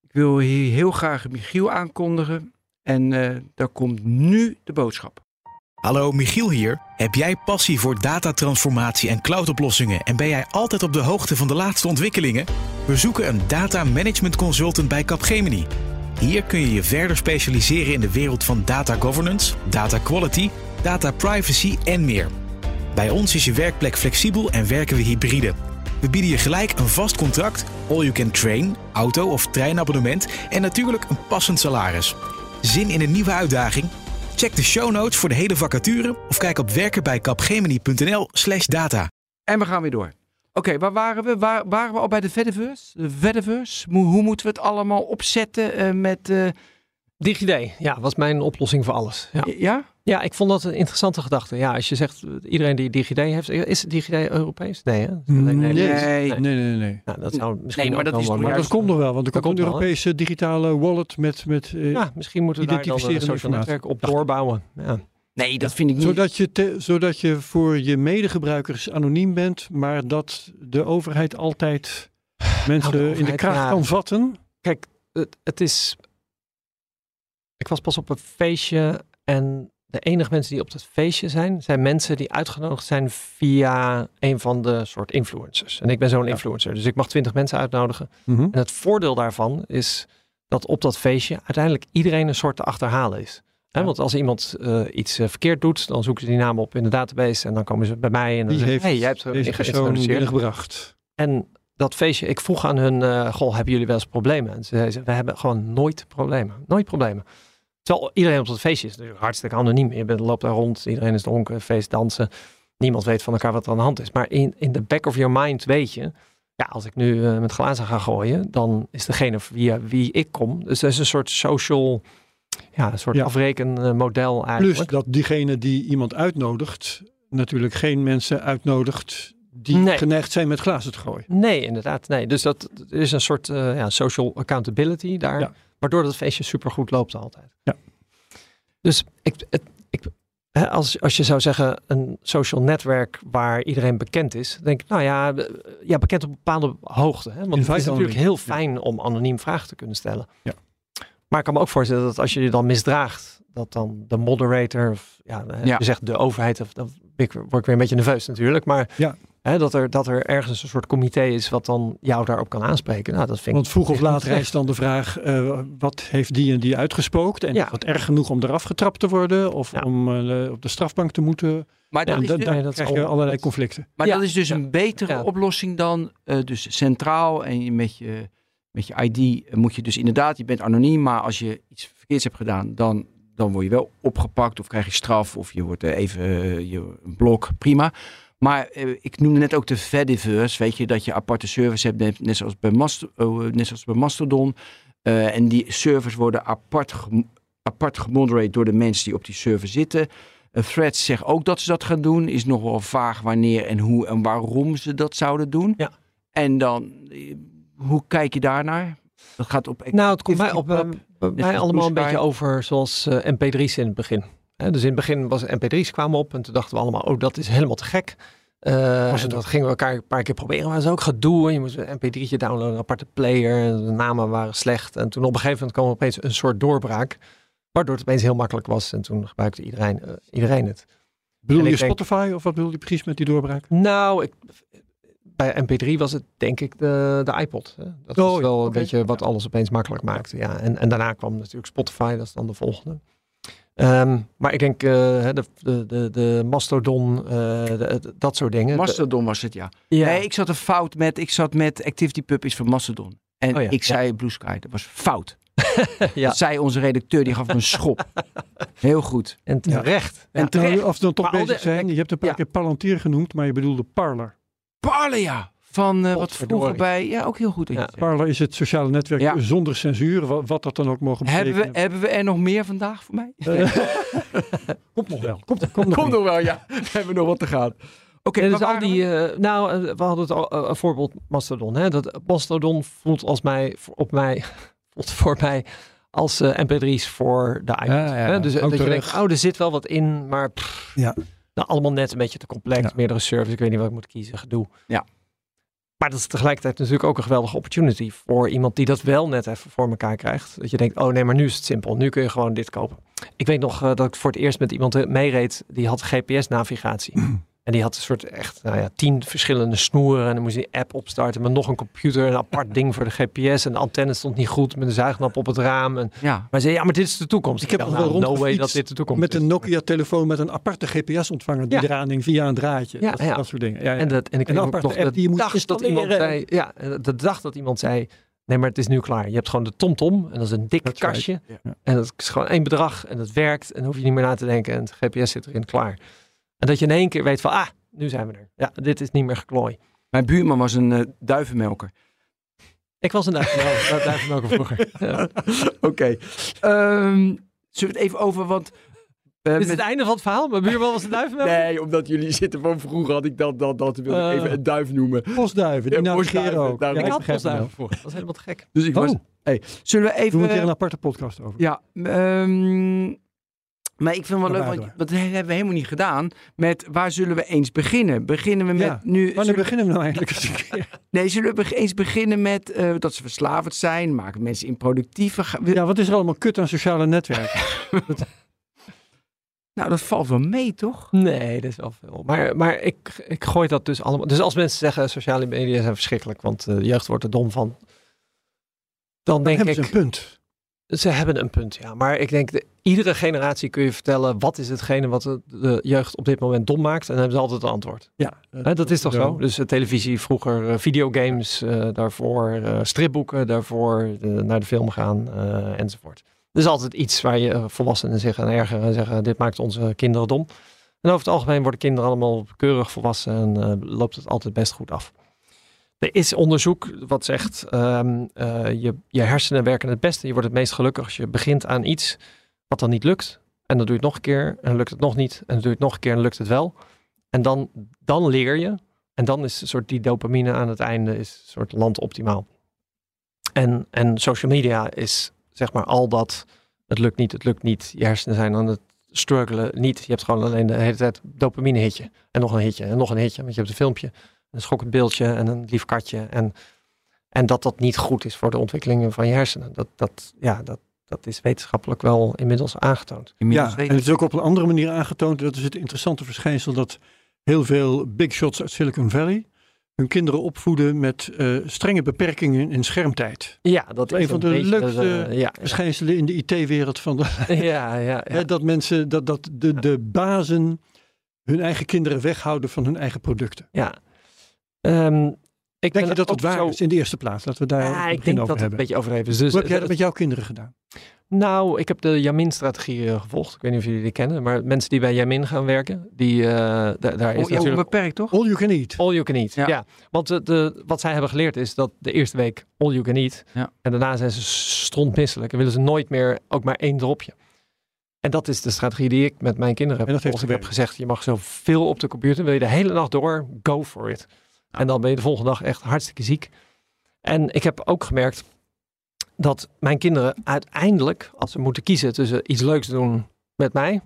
Ik wil hier heel graag Michiel aankondigen. En eh daar komt nu de boodschap. Hallo, Michiel hier. Heb jij passie voor datatransformatie en cloudoplossingen en ben jij altijd op de hoogte van de laatste ontwikkelingen? We zoeken een data management consultant bij Capgemini. Hier kun je je verder specialiseren in de wereld van data governance, data quality, data privacy en meer. Bij ons is je werkplek flexibel en werken we hybride. We bieden je gelijk een vast contract, all you can train, auto- of treinabonnement en natuurlijk een passend salaris. Zin in een nieuwe uitdaging? Check de show notes voor de hele vacature of kijk op werkenbijkapgemini.nl slash data. En we gaan weer door. Oké, waar waren we? Waar, waren we al bij de Fediverse? De? Hoe, hoe moeten we het allemaal opzetten eh, met... eh, DigiD, ja, was mijn oplossing voor alles. Ja. ja? Ja, ik vond dat een interessante gedachte. Ja, als je zegt, eh, iedereen die DigiD heeft, is DigiD Europees? Nee, hè? Nee. nee. Nee. Nee, nee, nee. Nou, dat zou misschien Nee, maar ook dat wel is. Maar dat komt nog wel, want er dat komt een? Europese digitale wallet met, met eh, Ja, misschien moeten we daar dan een Identificerende social netwerk op doorbouwen. Ja. Nee, dat vind ik niet. zodat, je te- zodat je voor je medegebruikers anoniem bent, maar dat de overheid altijd mensen Nou, de in de ja. kan vatten. Kijk, het, het is. Ik was pas op een feestje en de enige mensen die op dat feestje zijn, zijn mensen die uitgenodigd zijn via een van de soort influencers. En ik ben zo'n Ja. influencer, dus ik mag twintig mensen uitnodigen. Mhm. En het voordeel daarvan is dat op dat feestje uiteindelijk iedereen een soort te achterhalen is. Hè. Want als iemand eh, iets eh, verkeerd doet, dan zoeken ze die naam op in de database en dan komen ze bij mij en dan zeggen hey, jij hebt er deze persoon binnengebracht. En dat feestje, ik vroeg aan hun, eh, goh, hebben jullie wel eens problemen? En ze zeiden, we hebben gewoon nooit problemen. Nooit problemen. Terwijl iedereen op dat feestje is natuurlijk hartstikke anoniem. Je bent, loopt daar rond, iedereen is dronken, feest, dansen. Niemand weet van elkaar wat er aan de hand is. Maar in, in the back of your mind weet je, ja, als ik nu eh, met glazen ga gooien, dan is degene via wie ik kom. Dus dat is een soort social, ja, een soort Ja. afrekenmodel Plus eigenlijk. dat diegene die iemand uitnodigt, natuurlijk geen mensen uitnodigt die Nee. geneigd zijn met glazen te gooien. Nee, inderdaad. Nee. Dus dat is een soort eh, ja, social accountability daar. Ja. Waardoor dat feestje supergoed loopt altijd. Ja. Dus ik, het, ik, hè, als, als je zou zeggen een social netwerk waar iedereen bekend is. Denk ik, nou ja, ja bekend op een bepaalde hoogte. Hè? Want het is natuurlijk only. heel fijn om anoniem vragen te kunnen stellen. Ja. Maar ik kan me ook voorstellen dat als je je dan misdraagt. Dat dan de moderator, of ja, hè, Ja. je zegt de overheid, of, dan word ik weer een beetje nerveus natuurlijk. Maar Ja. Hè, dat, er, dat er ergens een soort comité is wat dan jou daarop kan aanspreken. Nou, dat vind ik. Want vroeg of laat rijst dan de vraag, eh, wat heeft die en die uitgespookt? En Ja. is dat erg genoeg om eraf getrapt te worden? Of Ja. om eh, op de strafbank te moeten? maar dus- daar is krijg je al- allerlei conflicten. Maar Ja, dat is dus ja, een betere ja. oplossing dan eh, dus centraal en met je, met je ID moet je dus inderdaad, je bent anoniem, maar als je iets verkeerds hebt gedaan, dan, dan word je wel opgepakt of krijg je straf of je wordt even je, een blok, prima. Maar eh, ik noemde net ook de Fediverse, weet je, dat je aparte servers hebt, net, net zoals bij, oh, net zoals bij Mastodon. Eh, en die servers worden apart, apart gemoderate door de mensen die op die server zitten. Threads zegt ook dat ze dat gaan doen. Is nog wel vaag wanneer en hoe en waarom ze dat zouden doen. Ja. En dan, eh, hoe kijk je daarnaar? Dat gaat op. Nou, het komt mij, op, eh, bij mij allemaal een beetje over zoals eh, MP3's in het begin. Dus in het begin was MP3's kwamen op en toen dachten we allemaal, oh dat is helemaal te gek. Uh, en dat gingen we elkaar een paar keer proberen, maar dat is ook gedoe. En je moest een mp3'tje downloaden, een aparte player. En de namen waren slecht. En toen op een gegeven moment kwam er opeens een soort doorbraak. Waardoor het opeens heel makkelijk was. En toen gebruikte iedereen, eh, iedereen het. Bedoel En je denk- Spotify of wat bedoel je precies met die doorbraak? Nou, ik, bij MP3 was het denk ik de, de iPod. Hè? Dat Oh, was wel ja, een beetje wat alles opeens makkelijk maakte. Ja. En, en daarna kwam natuurlijk Spotify, dat is dan de volgende. Ehm, maar ik denk eh, hè, de, de, de, de Mastodon, eh, de- de- dat soort dingen. Mastodon was het, ja. Ja. Nee, ik zat een fout met, ik zat met Activity Pub is van Mastodon. En Oh ja, ik zei Blue Sky, dat was fout. ja. Dat zei onze redacteur, die gaf me een schop. Heel goed. En terecht. En terecht. Nou, Of we dan toch Maar bezig de- zijn. Je hebt een paar Ja. keer Palantir genoemd, maar je bedoelde Parler. Parler, ja. Van eh, wat vroeger bij, ja, ook heel goed. je Ja. Parler is het sociale netwerk Ja. zonder censuur, wat, wat dat dan ook mogen Hebben we, betekenen. hebben we er nog meer vandaag voor mij? Eh, komt nog wel. Komt, komt nog Komt nog wel, ja. We hebben nog wat te gaan. Oké, dus al die, we? eh, nou, we hadden het al, een voorbeeld Mastodon. Hè? Dat Mastodon voelt als mij, op mij, voelt voor mij als eh, MP3's voor de. Ja, ja, hè? Dus dat je terug. denkt, oh, er zit wel wat in, maar pff, Ja. nou, allemaal net een beetje te complex, Ja. meerdere servers, ik weet niet wat ik moet kiezen, gedoe. Ja. Maar dat is tegelijkertijd natuurlijk ook een geweldige opportunity voor iemand die dat wel net even voor elkaar krijgt. Dat je denkt, oh nee, maar nu is het simpel, nu kun je gewoon dit kopen. Ik weet nog eh, dat ik voor het eerst met iemand eh, meereed, die had GPS-navigatie. En die had een soort echt, nou ja, tien verschillende snoeren. En dan moest je een app opstarten met nog een computer, een apart ding voor de GPS. En de antenne stond niet goed met een zuignap op het raam. En, Ja, maar zei, ja, maar dit is de toekomst. Ik heb wel nou, no way dat dit de toekomst Met is. een Nokia-telefoon met een aparte GPS-ontvanger die Ja. eraan hing via een draadje. Ja, dat, ja. dat soort dingen. Ja, ja. En, dat, en ik En een aparte nog app de die je moet dat iemand zei, installeren. ja, de dag dat iemand zei, nee, maar het is nu klaar. Je hebt gewoon de TomTom en dat is een dik That's right. kastje. En dat is gewoon één bedrag en dat werkt. En dan hoef je niet meer na te denken en het GPS zit erin klaar. En dat je in één keer weet van, ah, nu zijn we er. Ja, dit is niet meer geklooi. mijn buurman was een eh, duivenmelker. Ik was een duivenmelker duivenmelker vroeger. Ja. Oké. Ehm, zullen we het even over, want... is met- het einde van het verhaal. Mijn buurman was een duivenmelker. Nee, omdat jullie zitten van vroeger had ik dat, dat, dat wilde ik Eh. even een duif noemen. Postduiven, die Ja, postduiven, ook. Ja, ik had postduiven wel. voor. Dat was helemaal te gek. Dus ik Oh, was... Hey, zullen we we even... moeten er een aparte podcast over. Ja, ehm, maar ik vind het wel leuk, want dat hebben we helemaal niet gedaan. Met waar zullen we eens beginnen? Beginnen we met Ja, nu... Wanneer zullen- beginnen we nou eindelijk eens een keer? nee, zullen we eens beginnen met eh, dat ze verslavend zijn? Maken mensen we- Ja, wat is er allemaal kut aan sociale netwerken? Nou, dat valt wel mee, toch? Nee, dat is wel veel. Maar, maar ik, ik gooi dat dus allemaal. Dus als mensen zeggen sociale media zijn verschrikkelijk, want eh, de jeugd wordt er dom van. Dan denk hebben ik, ze een punt. Ze hebben een punt, ja. Maar ik denk, de, iedere generatie kun je vertellen, wat is hetgene wat de, de jeugd op dit moment dom maakt? En dan hebben ze altijd een antwoord. Ja, dat is toch zo? Dus eh, televisie vroeger, eh, videogames eh, daarvoor, stripboeken daarvoor, naar de film gaan enzovoort. Er is altijd iets waar je volwassenen zich aan ergeren en zeggen, dit maakt onze kinderen dom. En over het algemeen worden kinderen allemaal keurig volwassen en loopt het altijd best goed af. Er is onderzoek wat zegt, eh, je, je hersenen werken het beste. Je wordt het meest gelukkig als je begint aan iets wat dan niet lukt. En dan doe je het nog een keer en dan lukt het nog niet. En dan doe je het nog een keer en dan lukt het wel. En dan, dan leer je. En dan is een soort die dopamine aan het einde is een soort land optimaal. En, en social media is zeg maar al dat. Het lukt niet, het lukt niet. Je hersenen zijn aan het struggelen niet. Je hebt gewoon alleen de hele tijd dopamine hitje. En nog een hitje en nog een hitje. Want je hebt een filmpje, een schokkend beeldje en een lief katje. En, en dat dat niet goed is voor de ontwikkelingen van je hersenen. Dat, dat, ja, dat, dat is wetenschappelijk wel inmiddels aangetoond. Inmiddels Ja, en het is ook op een andere manier aangetoond. Dat is het interessante verschijnsel dat heel veel big shots uit Silicon Valley hun kinderen opvoeden met eh, strenge beperkingen in schermtijd. Ja, dat Een is van de beetje, leukste eh, ja, Verschijnselen in de IT-wereld van de, ja, ja, ja. hè, dat mensen, dat, dat de, de bazen hun eigen kinderen weghouden van hun eigen producten. ja. Ehm, ik Denk je dat het waar zo- is in de eerste plaats? Laten we daar Ja, ik denk dat over het een hebben. beetje overdreven is. Dus, Hoe heb jij eh, dat met jouw kinderen gedaan? Nou, ik heb de Jamin-strategie eh, gevolgd. Ik weet niet of jullie die kennen, maar mensen die bij Jamin gaan werken, die, eh, da- daar is Oh, natuurlijk onbeperkt, toch? All you can eat. all you can eat. Ja. Ja, want de, de, wat zij hebben geleerd is dat de eerste week all you can eat. Ja. En daarna zijn ze strontmisselijk en willen ze nooit meer ook maar één dropje. En dat is de strategie die ik met mijn kinderen heb En dat heeft. Ik heb gezegd, je mag zoveel op de computer. Wil je de hele nacht door, go for it. En dan ben je de volgende dag echt hartstikke ziek. En ik heb ook gemerkt dat mijn kinderen uiteindelijk, als ze moeten kiezen tussen iets leuks doen met mij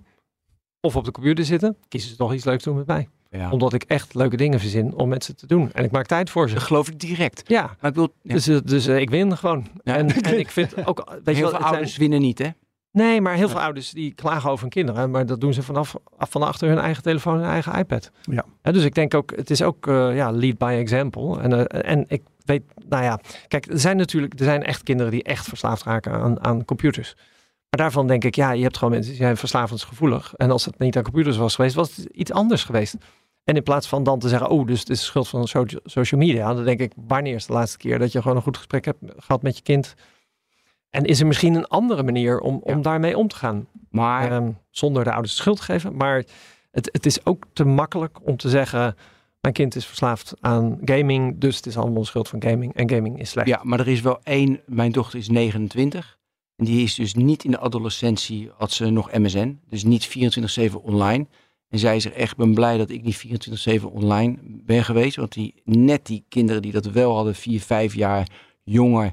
of op de computer zitten, kiezen ze toch iets leuks doen met mij. Ja. Omdat ik echt leuke dingen verzin om met ze te doen. En ik maak tijd voor ze. Dat geloof ik direct. Ja, Maar ik wil, ja, dus, eh, dus eh, ik win gewoon. Ja. En, en ik vind ook, weet je heel wel, veel zijn- ouders winnen niet, hè? Nee, maar heel veel ouders die klagen over hun kinderen. Maar dat doen ze vanaf af van achter hun eigen telefoon en eigen iPad. Ja. Dus ik denk ook, het is ook eh, ja, lead by example. En, eh, en ik weet, nou ja, kijk, er zijn natuurlijk, er zijn echt kinderen die echt verslaafd raken aan, aan computers. Maar daarvan denk ik, ja, je hebt gewoon mensen die zijn verslavingsgevoelig. En als het niet aan computers was geweest, was het iets anders geweest. En in plaats van dan te zeggen, oh, dus het is de schuld van so- social media. Dan denk ik, wanneer is de laatste keer dat je gewoon een goed gesprek hebt gehad met je kind? En is er misschien een andere manier om, om Ja. daarmee om te gaan? Maar Ehm, zonder de ouders de schuld te geven. Maar het, het is ook te makkelijk om te zeggen, mijn kind is verslaafd aan gaming. Dus het is allemaal de schuld van gaming. En gaming is slecht. Ja, maar er is wel één. Mijn dochter is 29. En die is dus niet in de adolescentie, had ze nog MSN. Dus niet 24-7 online. En zij is er echt, ik ben blij dat ik niet 24-7 online ben geweest. Want die, net die kinderen die dat wel hadden, 4, 5 jaar jonger,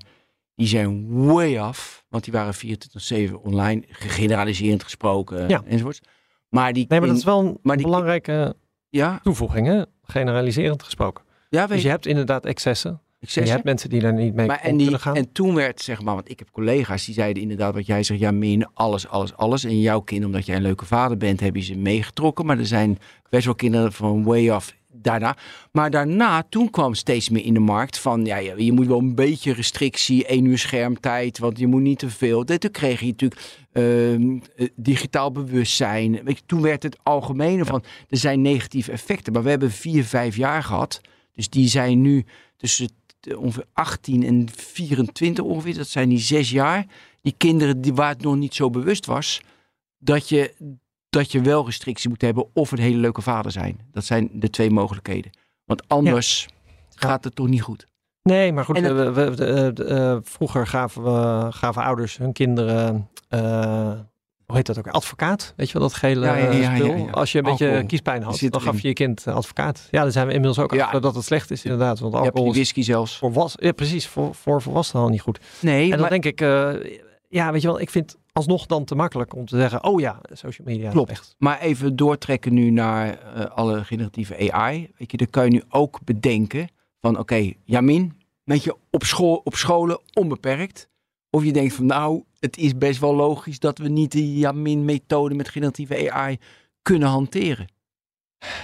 die zijn way af. Want die waren 24-7 online, generaliserend gesproken Ja. enzovoorts. Maar die Nee, maar dat is wel een maar die- belangrijke ja, toevoeging, hè? generaliserend gesproken. ja, weet Dus je hebt inderdaad excessen. je hebt mensen die daar niet mee Maar om en, die, kunnen gaan. en toen werd, zeg maar, want ik heb collega's die zeiden inderdaad wat jij zegt, ja, min alles, alles, alles. En jouw kind, omdat jij een leuke vader bent, heb je ze meegetrokken. Maar er zijn best wel kinderen van way off daarna. Maar daarna, toen kwam steeds meer in de markt van, ja, je, je moet wel een beetje restrictie, één uur schermtijd, want je moet niet te veel. En Toen kreeg je natuurlijk eh, digitaal bewustzijn. Weet je, toen werd het algemene van, er zijn negatieve effecten. Maar we hebben vier, vijf jaar gehad. Dus die zijn nu tussen t- ongeveer 18 en 24 ongeveer. Dat zijn die zes jaar. Die kinderen die, waar het nog niet zo bewust was. Dat je, dat je wel restrictie moet hebben of een hele leuke vader zijn. Dat zijn de twee mogelijkheden. Want anders gaat het toch niet goed. Nee, maar goed, het- we, we- we- de- eh, vroeger gaven, we, gaven ouders hun kinderen, eh, hoe heet dat ook, advocaat. Weet je wel, dat gele Ja, ja, eh, ja, spul. ja, ja. Als je een beetje Alcohol kiespijn had, dan gaf je je kind eh, advocaat. Ja, daar zijn we inmiddels ook Ja. achter dat het slecht is inderdaad. Want Je hebt alcohol die is whisky zelfs. voor, was, ja, precies, voor, voor volwassenen al niet goed. Nee, En dan maar, denk ik, eh, ja, weet je wel, ik vind alsnog dan te makkelijk om te zeggen, oh ja, social media. Klopt. Echt. maar even doortrekken nu naar eh, alle generatieve AI. Weet je, dan kan je nu ook bedenken van oké, Jamin, weet je, op, school, op scholen onbeperkt. Of je denkt van nou, het is best wel logisch dat we niet de Jamin-methode met generatieve AI kunnen hanteren.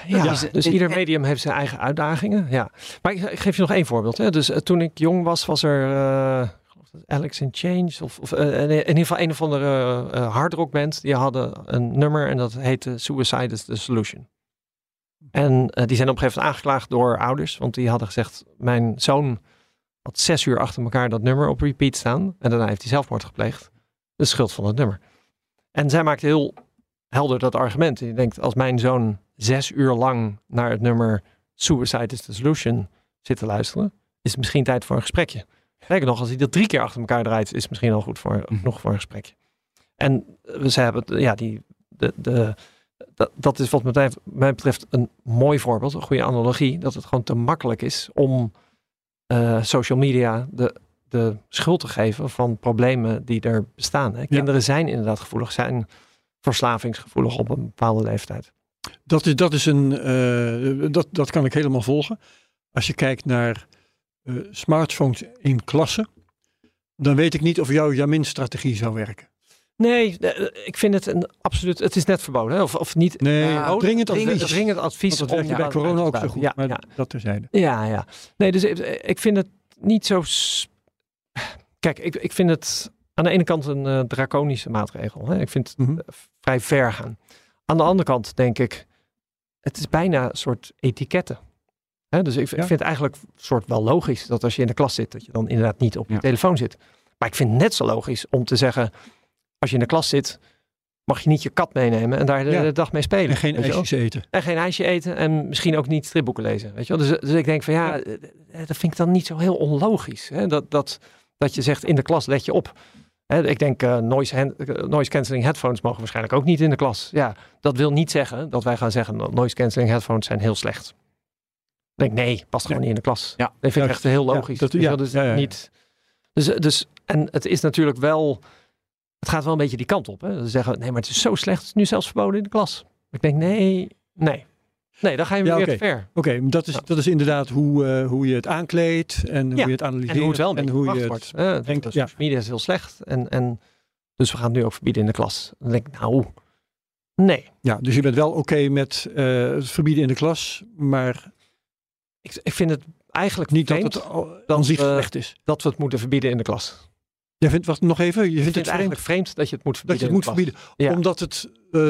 Ja, Ja. dus En- ieder medium heeft zijn eigen uitdagingen. Ja. Maar ik, ik geef je nog één voorbeeld. Hè. Dus eh, toen ik jong was, was er eh, Alex in Change. Of, of eh, in ieder geval een of andere eh hardrockband. Die hadden een nummer en dat heette Suicide is the Solution. En die zijn op een gegeven moment aangeklaagd door ouders. Want die hadden gezegd, mijn zoon had zes uur achter elkaar dat nummer op repeat staan. En daarna heeft hij zelfmoord gepleegd. De schuld van het nummer. En zij maakte heel helder dat argument. Je denkt, als mijn zoon zes uur lang naar het nummer Suicide is the Solution zit te luisteren, is het misschien tijd voor een gesprekje. Kijk nog, als hij dat drie keer achter elkaar draait, is het misschien al goed voor, Mhm. nog voor een gesprekje. En eh, ze hebben, ja, die, de, de, dat, dat is wat mij betreft, mij betreft een mooi voorbeeld, een goede analogie, dat het gewoon te makkelijk is om eh, social media de, de schuld te geven van problemen die er bestaan. Hè. Kinderen zijn inderdaad gevoelig, zijn verslavingsgevoelig op een bepaalde leeftijd. Dat is, dat is een, eh, dat, dat kan ik helemaal volgen. Als je kijkt naar eh, smartphones in klassen, dan weet ik niet of jouw Jamin-strategie zou werken. Nee, eh, ik vind het een absoluut. Het is net verboden, hè? Of, of niet. Nee, Ja, dringend advies. dringend advies. Want dat werkt om- bij ja, corona ook zo goed. maar Ja, ja. dat terzijde. Ja, ja. Nee, dus ik, ik vind het niet zo. Kijk, ik, ik vind het aan de ene kant een eh, draconische maatregel. Hè? Ik vind het Mhm. eh, vrij ver gaan. Aan de andere kant denk ik, het is bijna een soort etiketten. Hè? Dus ik, Ja. vind het eigenlijk een soort wel logisch dat als je in de klas zit, dat je dan inderdaad niet op je Ja. telefoon zit. Maar ik vind het net zo logisch om te zeggen, als je in de klas zit, mag je niet je kat meenemen en daar de, Ja. de dag mee spelen. En geen ijsjes eten. En geen ijsje eten en misschien ook niet stripboeken lezen. Weet je wel? Dus, dus ik denk van ja, eh, eh, dat vind ik dan niet zo heel onlogisch. Hè? Dat, dat, dat je zegt in de klas let je op. Hè, ik denk eh, noise, hand- noise cancelling headphones mogen waarschijnlijk ook niet in de klas. Ja, dat wil niet zeggen dat wij gaan zeggen dat noise cancelling headphones zijn heel slecht. Denk nee, past gewoon niet in de klas. Ja. Dat vind ik echt heel logisch. dat- ja, dus ja, niet. Dus, dus en het is natuurlijk wel. Het gaat wel een beetje die kant op. Hè? Ze zeggen nee, maar het is zo slecht. Het is nu zelfs verboden in de klas. Ik denk, nee, nee. Nee, dan ga je weer te ver. Oké, dat, is, dat is inderdaad hoe, eh, hoe je het aankleedt en hoe je het analyseert. En hoe het wel en hoe je het... wordt. Eh, brengt, de ja. social media is heel slecht. En, en, dus we gaan het nu ook verbieden in de klas. Dan denk ik, nou, nee. Ja, dus je bent wel oké met eh, het verbieden in de klas, maar Ik, ik vind het eigenlijk niet dat vreemd het dat, aan zich slecht is. dat we het moeten verbieden in de klas. Jij vindt, wacht nog even, je vindt vind het het eigenlijk vreemd vreemd dat je het moet dat verbieden je het moet verbieden. Ja. Omdat het, eh,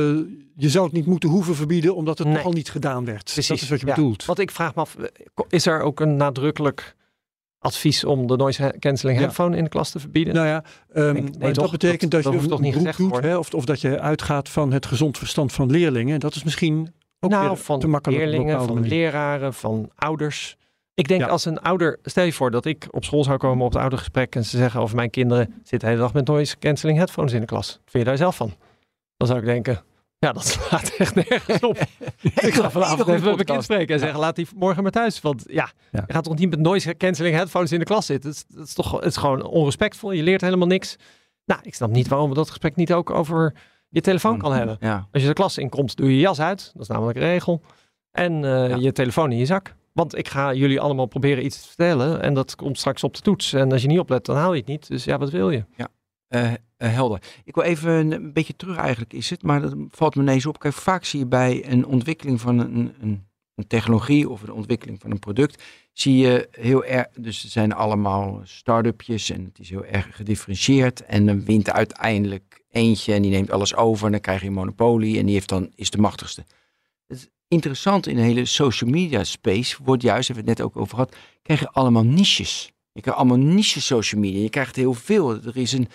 je zou het niet moeten hoeven verbieden, omdat het Nee. toch al niet gedaan werd. Precies, Dat is wat je ja. bedoelt. Want ik vraag me af, eh, is er ook een nadrukkelijk advies om de noise cancelling Ja. headphone in de klas te verbieden? Nou ja, ehm, nee, maar toch? dat betekent Dat- dat, dat je hoeft toch niet doet, hè, of, of dat je uitgaat van het gezond verstand van leerlingen. En dat is misschien ook nou, van leerlingen, van manier. leraren, van ouders. Ik denk Ja. als een ouder, stel je voor dat ik op school zou komen op het oudergesprek en ze zeggen over mijn kinderen zitten de hele dag met noise cancelling headphones in de klas. Wat vind je daar zelf van? Dan zou ik denken, ja dat slaat echt nergens op. ik ga vanavond even met mijn kind spreken en zeggen laat die morgen maar thuis. Want ja, Ja. je gaat toch niet met noise cancelling headphones in de klas zitten. Dat is, dat is toch het is gewoon onrespectvol. Je leert helemaal niks. Nou, ik snap niet waarom we dat gesprek niet ook over je telefoon kan hebben. Ja. Als je de klas inkomt, doe je je jas uit. Dat is namelijk een regel. En eh, Ja. je telefoon in je zak. Want ik ga jullie allemaal proberen iets te vertellen. En dat komt straks op de toets. En als je niet oplet, dan haal je het niet. Dus ja, wat wil je? Eh, eh, helder. Ik wil even een, een beetje terug eigenlijk is het, maar dat valt me ineens op. Kijk, vaak zie je bij een ontwikkeling van een, een, een technologie of een ontwikkeling van een product, zie je heel erg, dus er zijn allemaal start-upjes en het is heel erg gedifferentieerd en dan wint uiteindelijk eentje en die neemt alles over en dan krijg je een monopolie en die heeft dan, is de machtigste. Het is interessant in de hele social media space wordt juist, hebben we het net ook over gehad, krijg je allemaal niches. Je krijgt allemaal niche social media. Je krijgt heel veel. Er is een,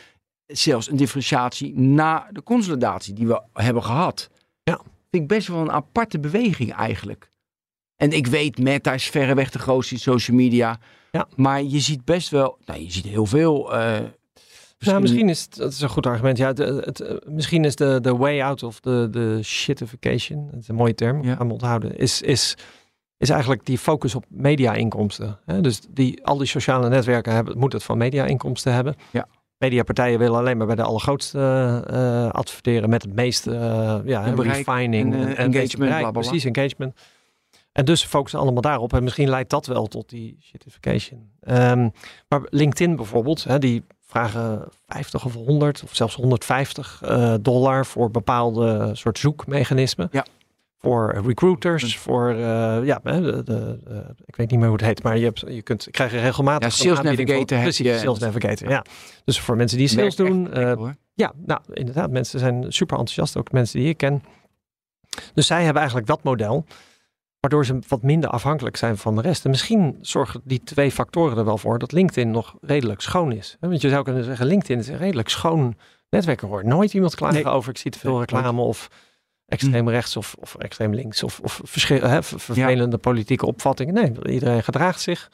zelfs een differentiatie na de consolidatie die we hebben gehad. Ja. Vind ik best wel een aparte beweging eigenlijk. En ik weet, Meta is verreweg de grootste in social media. Ja. Maar je ziet best wel, nou je ziet heel veel. Eh, Nou, misschien is het, dat is een goed argument. Ja, de, het, eh, misschien is de, de way out of de, de shitification, dat is een mooie term, Ja. gaan we onthouden, is, is, is eigenlijk die focus op media-inkomsten. Dus die, al die sociale netwerken hebben, moeten het van media-inkomsten hebben. Ja. Mediapartijen willen alleen maar bij de allergrootste eh, adverteren met het meeste uh, ja, En bereik refining en, eh, en, en engagement, bereik, bla, bla, bla. Precies, engagement. En dus focussen allemaal daarop. En misschien leidt dat wel tot die shitification. Ehm, maar LinkedIn bijvoorbeeld, hè, die vragen 50 of 100 of zelfs 150 eh, dollar voor bepaalde soort zoekmechanismen. Ja. Voor recruiters, voor, eh, ja, de, de, ik weet niet meer hoe het heet, maar je, hebt, je kunt krijgen regelmatig Ja, Sales voor- Navigator heb precies, je. Sales Navigator, ja. Dus voor mensen die sales doen, echt eh, ja, nou inderdaad, mensen zijn super enthousiast, ook mensen die ik ken. Dus zij hebben eigenlijk dat model, waardoor ze wat minder afhankelijk zijn van de rest. En misschien zorgen die twee factoren er wel voor dat LinkedIn nog redelijk schoon is. Want je zou kunnen zeggen, LinkedIn is een redelijk schoon netwerk. Er hoort nooit iemand klagen Nee. over, ik zie te veel reclame of extreem rechts of, of extreem links of, of verschil, hè, ver- vervelende politieke opvattingen. Nee, iedereen gedraagt zich.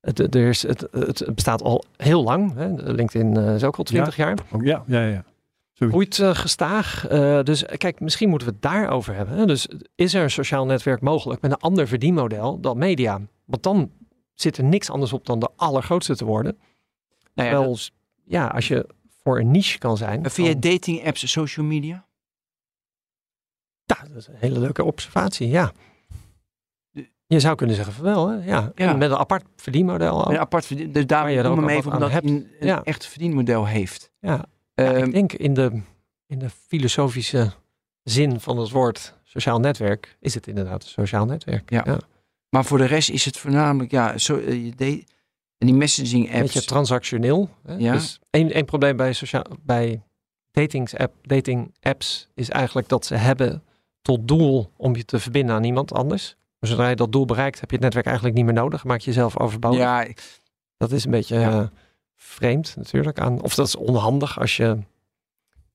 Het, het- er is, het, bestaat al heel lang. Hè. LinkedIn eh, is ook al twintig jaar. Oh, ja, ja, ja. Groeit eh, gestaag. Eh, dus eh, kijk, misschien moeten we het daarover hebben. Hè? Dus is er een sociaal netwerk mogelijk met een ander verdienmodel dan media? Want dan zit er niks anders op dan de allergrootste te worden. Nou ja, Terwijl, ja, als je voor een niche kan zijn. jij dan- dating apps social media? Ja, dat is een hele leuke observatie, ja. Je zou kunnen zeggen van wel, hè? Ja. Met een apart verdienmodel. ook. Een apart verdien, dus daar je er ook omdat hij hebt. een, een Ja. echt verdienmodel heeft. Ja. Ja, Ehm, ik denk in de, in de filosofische zin van het woord sociaal netwerk is het inderdaad een sociaal netwerk. Ja. Maar voor de rest is het voornamelijk, ja, zo, eh, je deed, en die messaging Een apps. beetje transactioneel. Hè? Ja. Dus één, één probleem bij, sociaal, bij datings app, dating apps is eigenlijk dat ze hebben tot doel om je te verbinden aan iemand anders. Maar zodra je dat doel bereikt, heb je het netwerk eigenlijk niet meer nodig. Maak je jezelf overbodig. ja, Dat is een beetje Ja. Vreemd natuurlijk. Aan, of dat is onhandig als je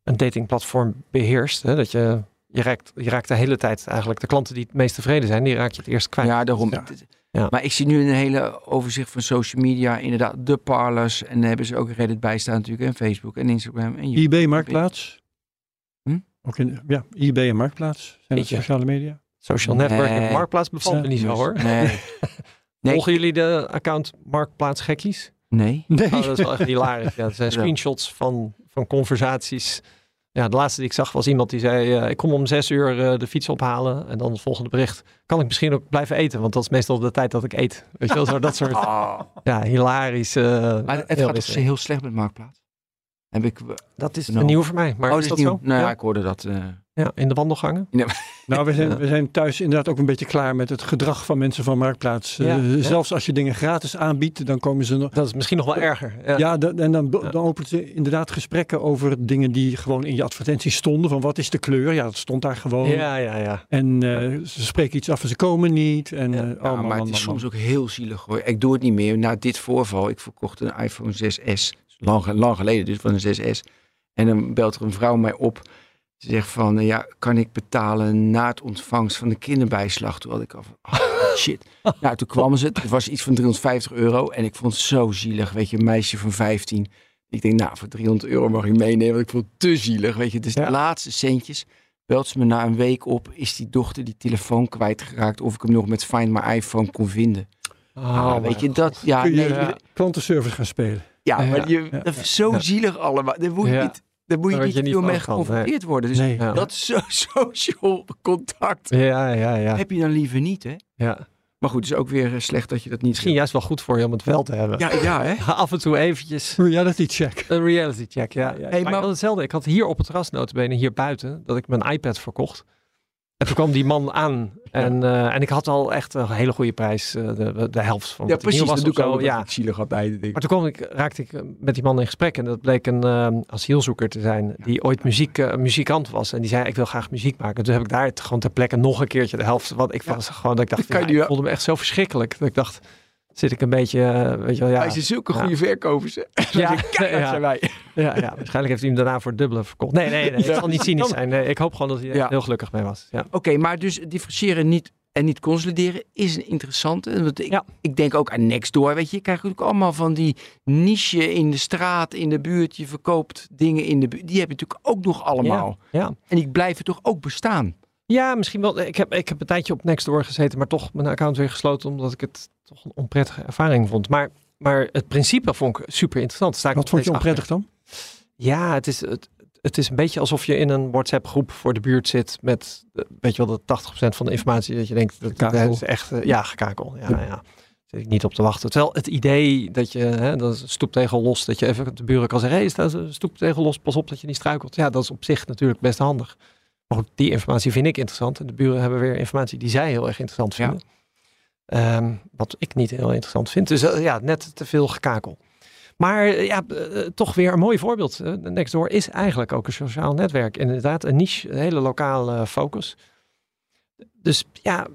een datingplatform beheerst. Hè? Dat je, je, raakt, je raakt de hele tijd eigenlijk de klanten die het meest tevreden zijn, die raak je het eerst kwijt. ja, daarom. Ja. Ja. Maar ik zie nu een hele overzicht van social media, inderdaad, de parlors. En daar hebben ze ook Reddit bij staan natuurlijk, en Facebook en Instagram. En YouTube. eBay Marktplaats. Hm? Ook in, ja, eBay en Marktplaats. Zijn dat sociale media? Social network en Nee. marktplaats bevalt me niet zo hoor. Nee. Nee. Volgen jullie de account Marktplaats Gekkies? Nee. Nee. Oh, dat is wel echt hilarisch. Ja, het zijn Ja. screenshots van, van conversaties. Ja, de laatste die ik zag was iemand die zei: eh, Ik kom om zes uur eh, de fiets ophalen. En dan het volgende bericht: Kan ik misschien ook blijven eten? Want dat is meestal de tijd dat ik eet. Weet je wel, zo dat soort Oh. ja, hilarisch. eh, Maar het gaat wisselend. heel slecht met Marktplaats? Heb ik... Dat is Nou. nieuw voor mij. Maar oh, is dat dat is nieuw. zo? Nou ja, ja. ik hoorde dat. Eh, Ja, in de wandelgangen. Nou, we zijn, we zijn thuis inderdaad ook een beetje klaar met het gedrag van mensen van Marktplaats. Ja, Eh, ja. Zelfs als je dingen gratis aanbiedt, dan komen ze nog... Dat is misschien nog wel erger. Ja. En dan, Ja. dan openen ze inderdaad gesprekken over dingen die gewoon in je advertentie stonden. Van wat is de kleur? Ja, dat stond daar gewoon. ja, ja, ja. En eh, ze spreken iets af en ze komen niet. En, Ja. eh, ja, oh, man, maar man, het is man, soms ook heel zielig hoor. Ik doe het niet meer. Na dit voorval, ik verkocht een iPhone 6S. Lang, lang geleden dus, van een 6S. En dan belt er een vrouw mij op. Ze zegt van, eh, ja, kan ik betalen na het ontvangst van de kinderbijslag? Toen had ik al van, oh, shit. Nou, toen kwam ze. Het was iets van 350 euro. En ik vond het zo zielig. Weet je, een meisje van 15. Ik denk, nou, voor 300 euro mag je meenemen. Want ik vond het te zielig. Weet je, dus Ja. de laatste centjes. Belt ze me na een week op. Is die dochter die telefoon kwijtgeraakt? Of ik hem nog met Find My iPhone kon vinden. Oh, Ah, weet je, dat, ja, Kun je nee, klantenservice gaan spelen? ja, Ja, maar je, dat is zo ja. zielig allemaal. Daar moet niet, daar moet je niet je veel mee nee. geconfronteerd worden. Dus Nee. Ja. dat social contact Ja, ja, ja. heb je dan liever niet, hè? ja. Maar goed, het is ook weer eh, slecht dat je dat niet Misschien juist wel goed voor je om het wel te hebben. Ja, ja, hè? Af en toe eventjes Reality check. een reality check, ja. ja. Hey, maar, maar- ik had hetzelfde. Ik had hier op het terras notabene, hier buiten, dat ik mijn iPad verkocht. En toen kwam die man aan. En, eh, en ik had al echt een hele goede prijs. eh, de, de helft van Ja, wat precies. Dat was doe ook. zo. Ja. Zielig ik. Maar toen kwam ik, raakte ik met die man in gesprek. En dat bleek een eh, asielzoeker te zijn. Die ooit muziek, muzikant was. En die zei, ik wil graag muziek maken. Toen heb ik daar het gewoon ter plekke nog een keertje de helft. Want ik was gewoon, dat ik dacht, Dat kan ja, je ik voelde me echt zo verschrikkelijk. Dat ik dacht, zit ik een beetje, eh, weet je wel, ja. Hij zijn zulke Ja. goede verkopers, hè? Ja, Kijk, ja. zijn wij. Ja, ja, waarschijnlijk heeft hij hem daarna voor dubbele verkocht. Nee, nee, nee. Het zal niet cynisch zijn. Nee, ik hoop gewoon dat hij er Ja. heel gelukkig mee was. Ja. Oké, maar dus differentiëren niet en niet consolideren is een interessante. Want ik, Ja. ik denk ook aan Nextdoor. Weet je, je krijgt natuurlijk allemaal van die niche in de straat, in de buurt. Je verkoopt dingen in de buurt. Die heb je natuurlijk ook nog allemaal. Ja. En die blijven toch ook bestaan. ja, misschien wel. Ik heb, ik heb een tijdje op Nextdoor gezeten, maar toch mijn account weer gesloten omdat ik het toch een onprettige ervaring vond. Maar, maar het principe vond ik super interessant. Sta ik Wat vond je achter. onprettig dan? Ja, het is, het, het is een beetje alsof je in een WhatsApp-groep voor de buurt zit met, weet je wel, dat 80% van de informatie dat je denkt, dat, dat is echt, eh, ja, gekakel. Ja, ja. Zit ik niet op te wachten. Terwijl het idee dat je, hè, dat is een stoeptegel los, dat je even de buren kan zeggen, hé, hey, staat een stoeptegel los, pas op dat je niet struikelt. Ja, dat is op zich natuurlijk best handig. Maar goed, die informatie vind ik interessant. En de buren hebben weer informatie die zij heel erg interessant Ja. Ehm, wat ik niet heel interessant vind. Dus eh, ja, net te veel gekakel. Maar eh, ja, eh, toch weer een mooi voorbeeld. Nextdoor is eigenlijk ook een sociaal netwerk. Inderdaad, een niche, een hele lokale focus. Dus ja,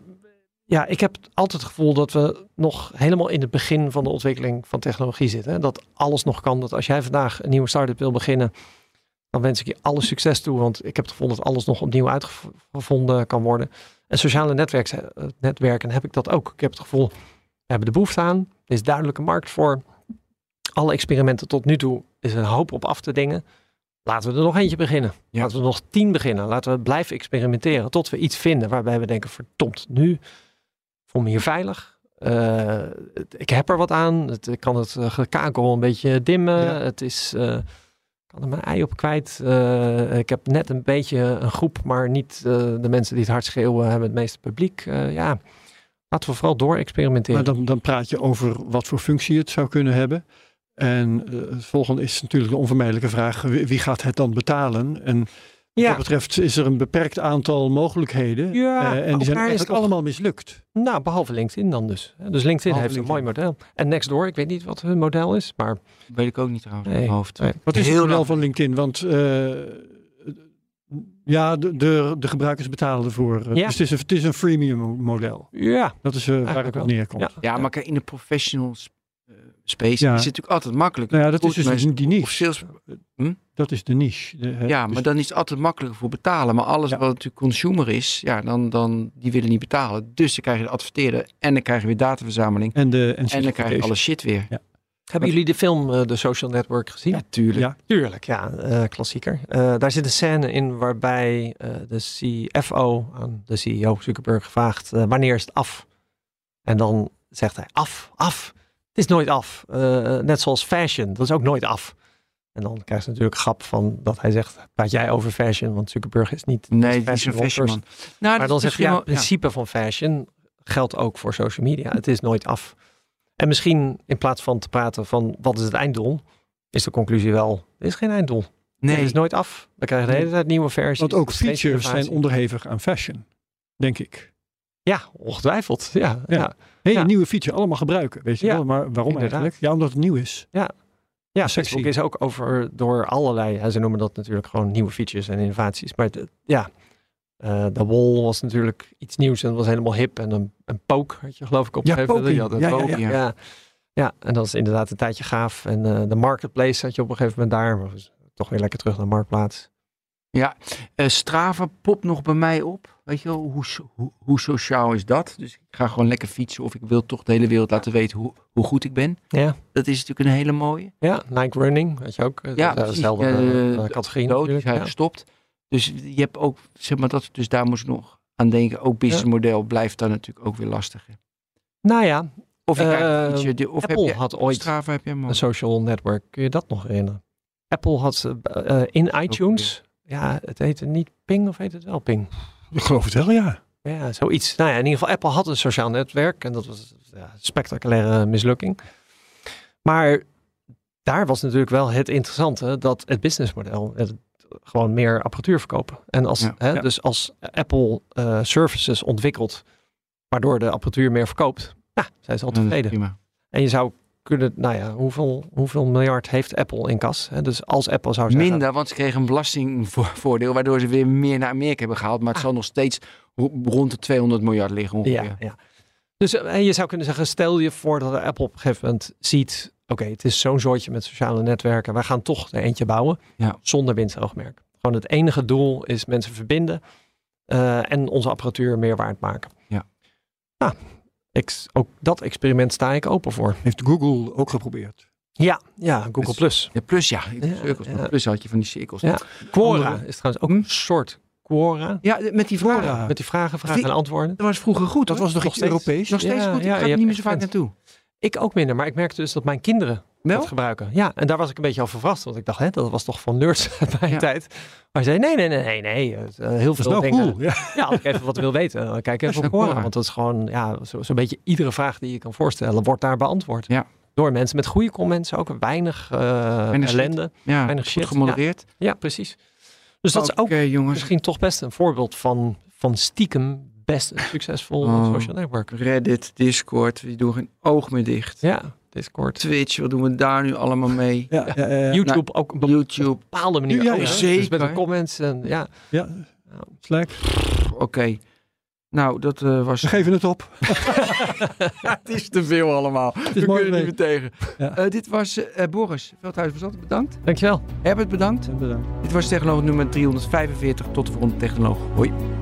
ja, ik heb altijd het gevoel dat we nog helemaal in het begin van de ontwikkeling van technologie zitten. Dat alles nog kan. Dat als jij vandaag een nieuwe start-up wil beginnen, dan wens ik je alle succes toe. Want ik heb het gevoel dat alles nog opnieuw uitgevonden kan worden. En sociale netwerken, eh, netwerken heb ik dat ook. Ik heb het gevoel, we hebben de behoefte aan. Er is duidelijk een markt voor. Alle experimenten tot nu toe is een hoop op af te dingen. Laten we er nog eentje beginnen. Ja. Laten we nog tien beginnen. Laten we blijven experimenteren tot we iets vinden waarbij we denken, verdomd, nu voel me hier veilig. Eh, ik heb er wat aan. Het, ik kan het eh, gekakel een beetje dimmen. Ja. Het is, kan er mijn ei op kwijt. Eh, ik heb net een beetje een groep, maar niet eh, de mensen die het hard schreeuwen hebben het meeste publiek. Eh, ja, laten we vooral door experimenteren. Maar dan, dan praat je over wat voor functie het zou kunnen hebben. En het volgende is natuurlijk de onvermijdelijke vraag: wie, wie gaat het dan betalen? En wat ja, dat betreft is er een beperkt aantal mogelijkheden. Ja, eh, en die zijn eigenlijk toch- allemaal mislukt. nou, behalve LinkedIn dan dus. Dus LinkedIn Behalve heeft een mooi model. En Nextdoor, ik weet niet wat hun model is, maar Weet ik ook niet trouwens. in Nee. mijn hoofd. Nee. Wat is Heel het model lang. van LinkedIn? Want eh, ja, de, de, de gebruikers betalen ervoor. Eh, Ja. Dus het is, een, het is een freemium model. ja. Dat is waar het op neerkomt. Ja. Ja, maar in de professional sp- eh, space Ja. is natuurlijk altijd makkelijk. Nou ja, dat is dus mensen- die Of niche. sales, Dat is de niche. De- hè, ja, dus- maar dan is het altijd makkelijker voor betalen. Maar alles Ja. wat natuurlijk consumer is, ja, dan, dan die willen niet betalen. Dus dan krijg je de adverteerder en dan krijg je weer dataverzameling. en, de, en, En dan krijg je alle shit weer. Hebben jullie de film eh, The Social Network gezien? Ja, tuurlijk. Ja. Tuurlijk, ja, eh, klassieker. Eh, daar zit een scène in waarbij eh, de CFO aan de CEO Zuckerberg vraagt: eh, wanneer is het af? En dan zegt hij: af, af. Het is nooit af. Eh, net zoals fashion, dat is ook nooit af. En dan krijg je natuurlijk grap van dat hij zegt, praat jij over fashion? Want Zuckerberg is niet Nee, die is een person. Nou, Maar dan zeg je, ja, het principe van fashion geldt ook voor social media. Het is nooit af. En misschien in plaats van te praten van wat is het einddoel, is de conclusie wel, er is geen einddoel. Nee, Het is nooit af. We krijgen de hele tijd nieuwe versies. Want ook features zijn onderhevig aan fashion, denk ik. Ja, ongetwijfeld. Ja, ja. Ja. Ja. Hey, Ja. Een nieuwe feature, allemaal gebruiken. Weet je Ja, wel? Maar waarom inderdaad. eigenlijk? Ja, omdat het nieuw is. Sexy. Facebook is ook over door allerlei, ja, ze noemen dat natuurlijk gewoon nieuwe features en innovaties. Maar ja, eh, de wall was natuurlijk iets nieuws en dat was helemaal hip. En een, een poke had je geloof ik opgegeven. poking. Je had een Ja, ja, poke, ja. ja. Ja, en dat is inderdaad een tijdje gaaf. En eh, de marketplace had je op een gegeven moment daar. Maar toch weer lekker terug naar de marktplaats. Ja, eh, Strava popt nog bij mij op. Weet je wel, hoe, hoe, hoe sociaal is dat? Dus ik ga gewoon lekker fietsen of ik wil toch de hele wereld laten weten hoe, hoe goed ik ben. Ja, Dat is natuurlijk een hele mooie. ja Nike Running, weet je ook. eh, Ja, dat is dezelfde Eh, categorie Dood, natuurlijk. hij Ja. gestopt. Dus je hebt ook, zeg maar dat, dus daar moest nog aan denken. Ook businessmodel blijft daar natuurlijk ook weer lastig. hè. Nou ja, Of je ietsje, of Apple heb je, had ooit Strava heb je een social network. Kun je dat nog herinneren? Apple had in iTunes, ja, het heette niet Ping of heet het wel Ping? Ik geloof het wel, ja. Ja, zoiets. Nou ja, in ieder geval, Apple had een sociaal netwerk en dat was ja, een spectaculaire mislukking. Maar daar was natuurlijk wel het interessante dat het businessmodel het, gewoon meer apparatuur verkopen. En als, Ja. hè, Ja. dus als Apple eh, services ontwikkelt, waardoor de apparatuur meer verkoopt, ja, zijn ze al tevreden. prima. En je zou kunnen, nou ja, hoeveel, hoeveel miljard heeft Apple in kas? Hè? Dus als Apple zou zeggen, Minder, want ze kregen een belastingvoordeel, waardoor ze weer meer naar Amerika hebben gehaald. Maar het Ah. zal nog steeds ro- rond de 200 miljard liggen ongeveer. Ja, ja. Dus eh, en je zou kunnen zeggen, stel je voor dat Apple op een gegeven moment ziet, oké, het is zo'n soortje met sociale netwerken, wij gaan toch er eentje bouwen, Ja. zonder winstoogmerk. Gewoon het enige doel is mensen verbinden eh, en onze apparatuur meer waard maken. Ja. Nou, ik, ook dat experiment sta ik open voor. Heeft Google ook geprobeerd. Ja, ja Google Dus- Plus. Ja, plus ja. Cirkels, ja. Plus had je van die cirkels. Ja. Quora Andere- is trouwens ook Hm? een soort Quora. Ja, met die vragen. Quora. Met die vragen, vragen Die- en antwoorden. Dat was vroeger goed. Dat hoor. was nog Nog iets steeds. Europees. nog steeds Ja, goed. Ik ja, ga je er niet meer zo vaak naartoe. Ik ook minder, maar ik merkte dus dat mijn kinderen Wel? dat gebruiken. Ja, en daar was ik een beetje over verrast. Want ik dacht, hè, dat was toch van nerds uit mijn Ja. tijd. Maar zei, nee, nee, nee, nee, nee. eh, heel veel dingen. cool. Ja. Ja, als ik even wat wil weten, dan kijk even op Quora. Want dat is gewoon, ja, zo- zo'n beetje iedere vraag die je kan voorstellen, wordt daar beantwoord. Ja. Door mensen met goede comments ook. Weinig, eh Weinig ellende. Ja, Weinig shit, gemodereerd. Ja, precies. Dus dat is ook jongens. misschien toch best een voorbeeld van, van stiekem best een succesvol Oh. social network. Reddit, Discord, die doen geen oog meer dicht. Ja, Discord. Twitch, wat doen we daar nu allemaal mee? Ja, ja, ja, ja. YouTube ook op een YouTube. bepaalde manier. Ja, zeker. Dus met de comments en ja. Ja, Slack. Oké. Nou, dat eh, was... We geven het op. het is te veel allemaal. is We kunnen er niet meer tegen. Ja. Eh, dit was eh, Boris Veldhuis. Bedankt. Dankjewel. Herbert, bedankt. Bedankt. Dit was Technoloog nummer 345. Tot de volgende Technoloog. Hoi.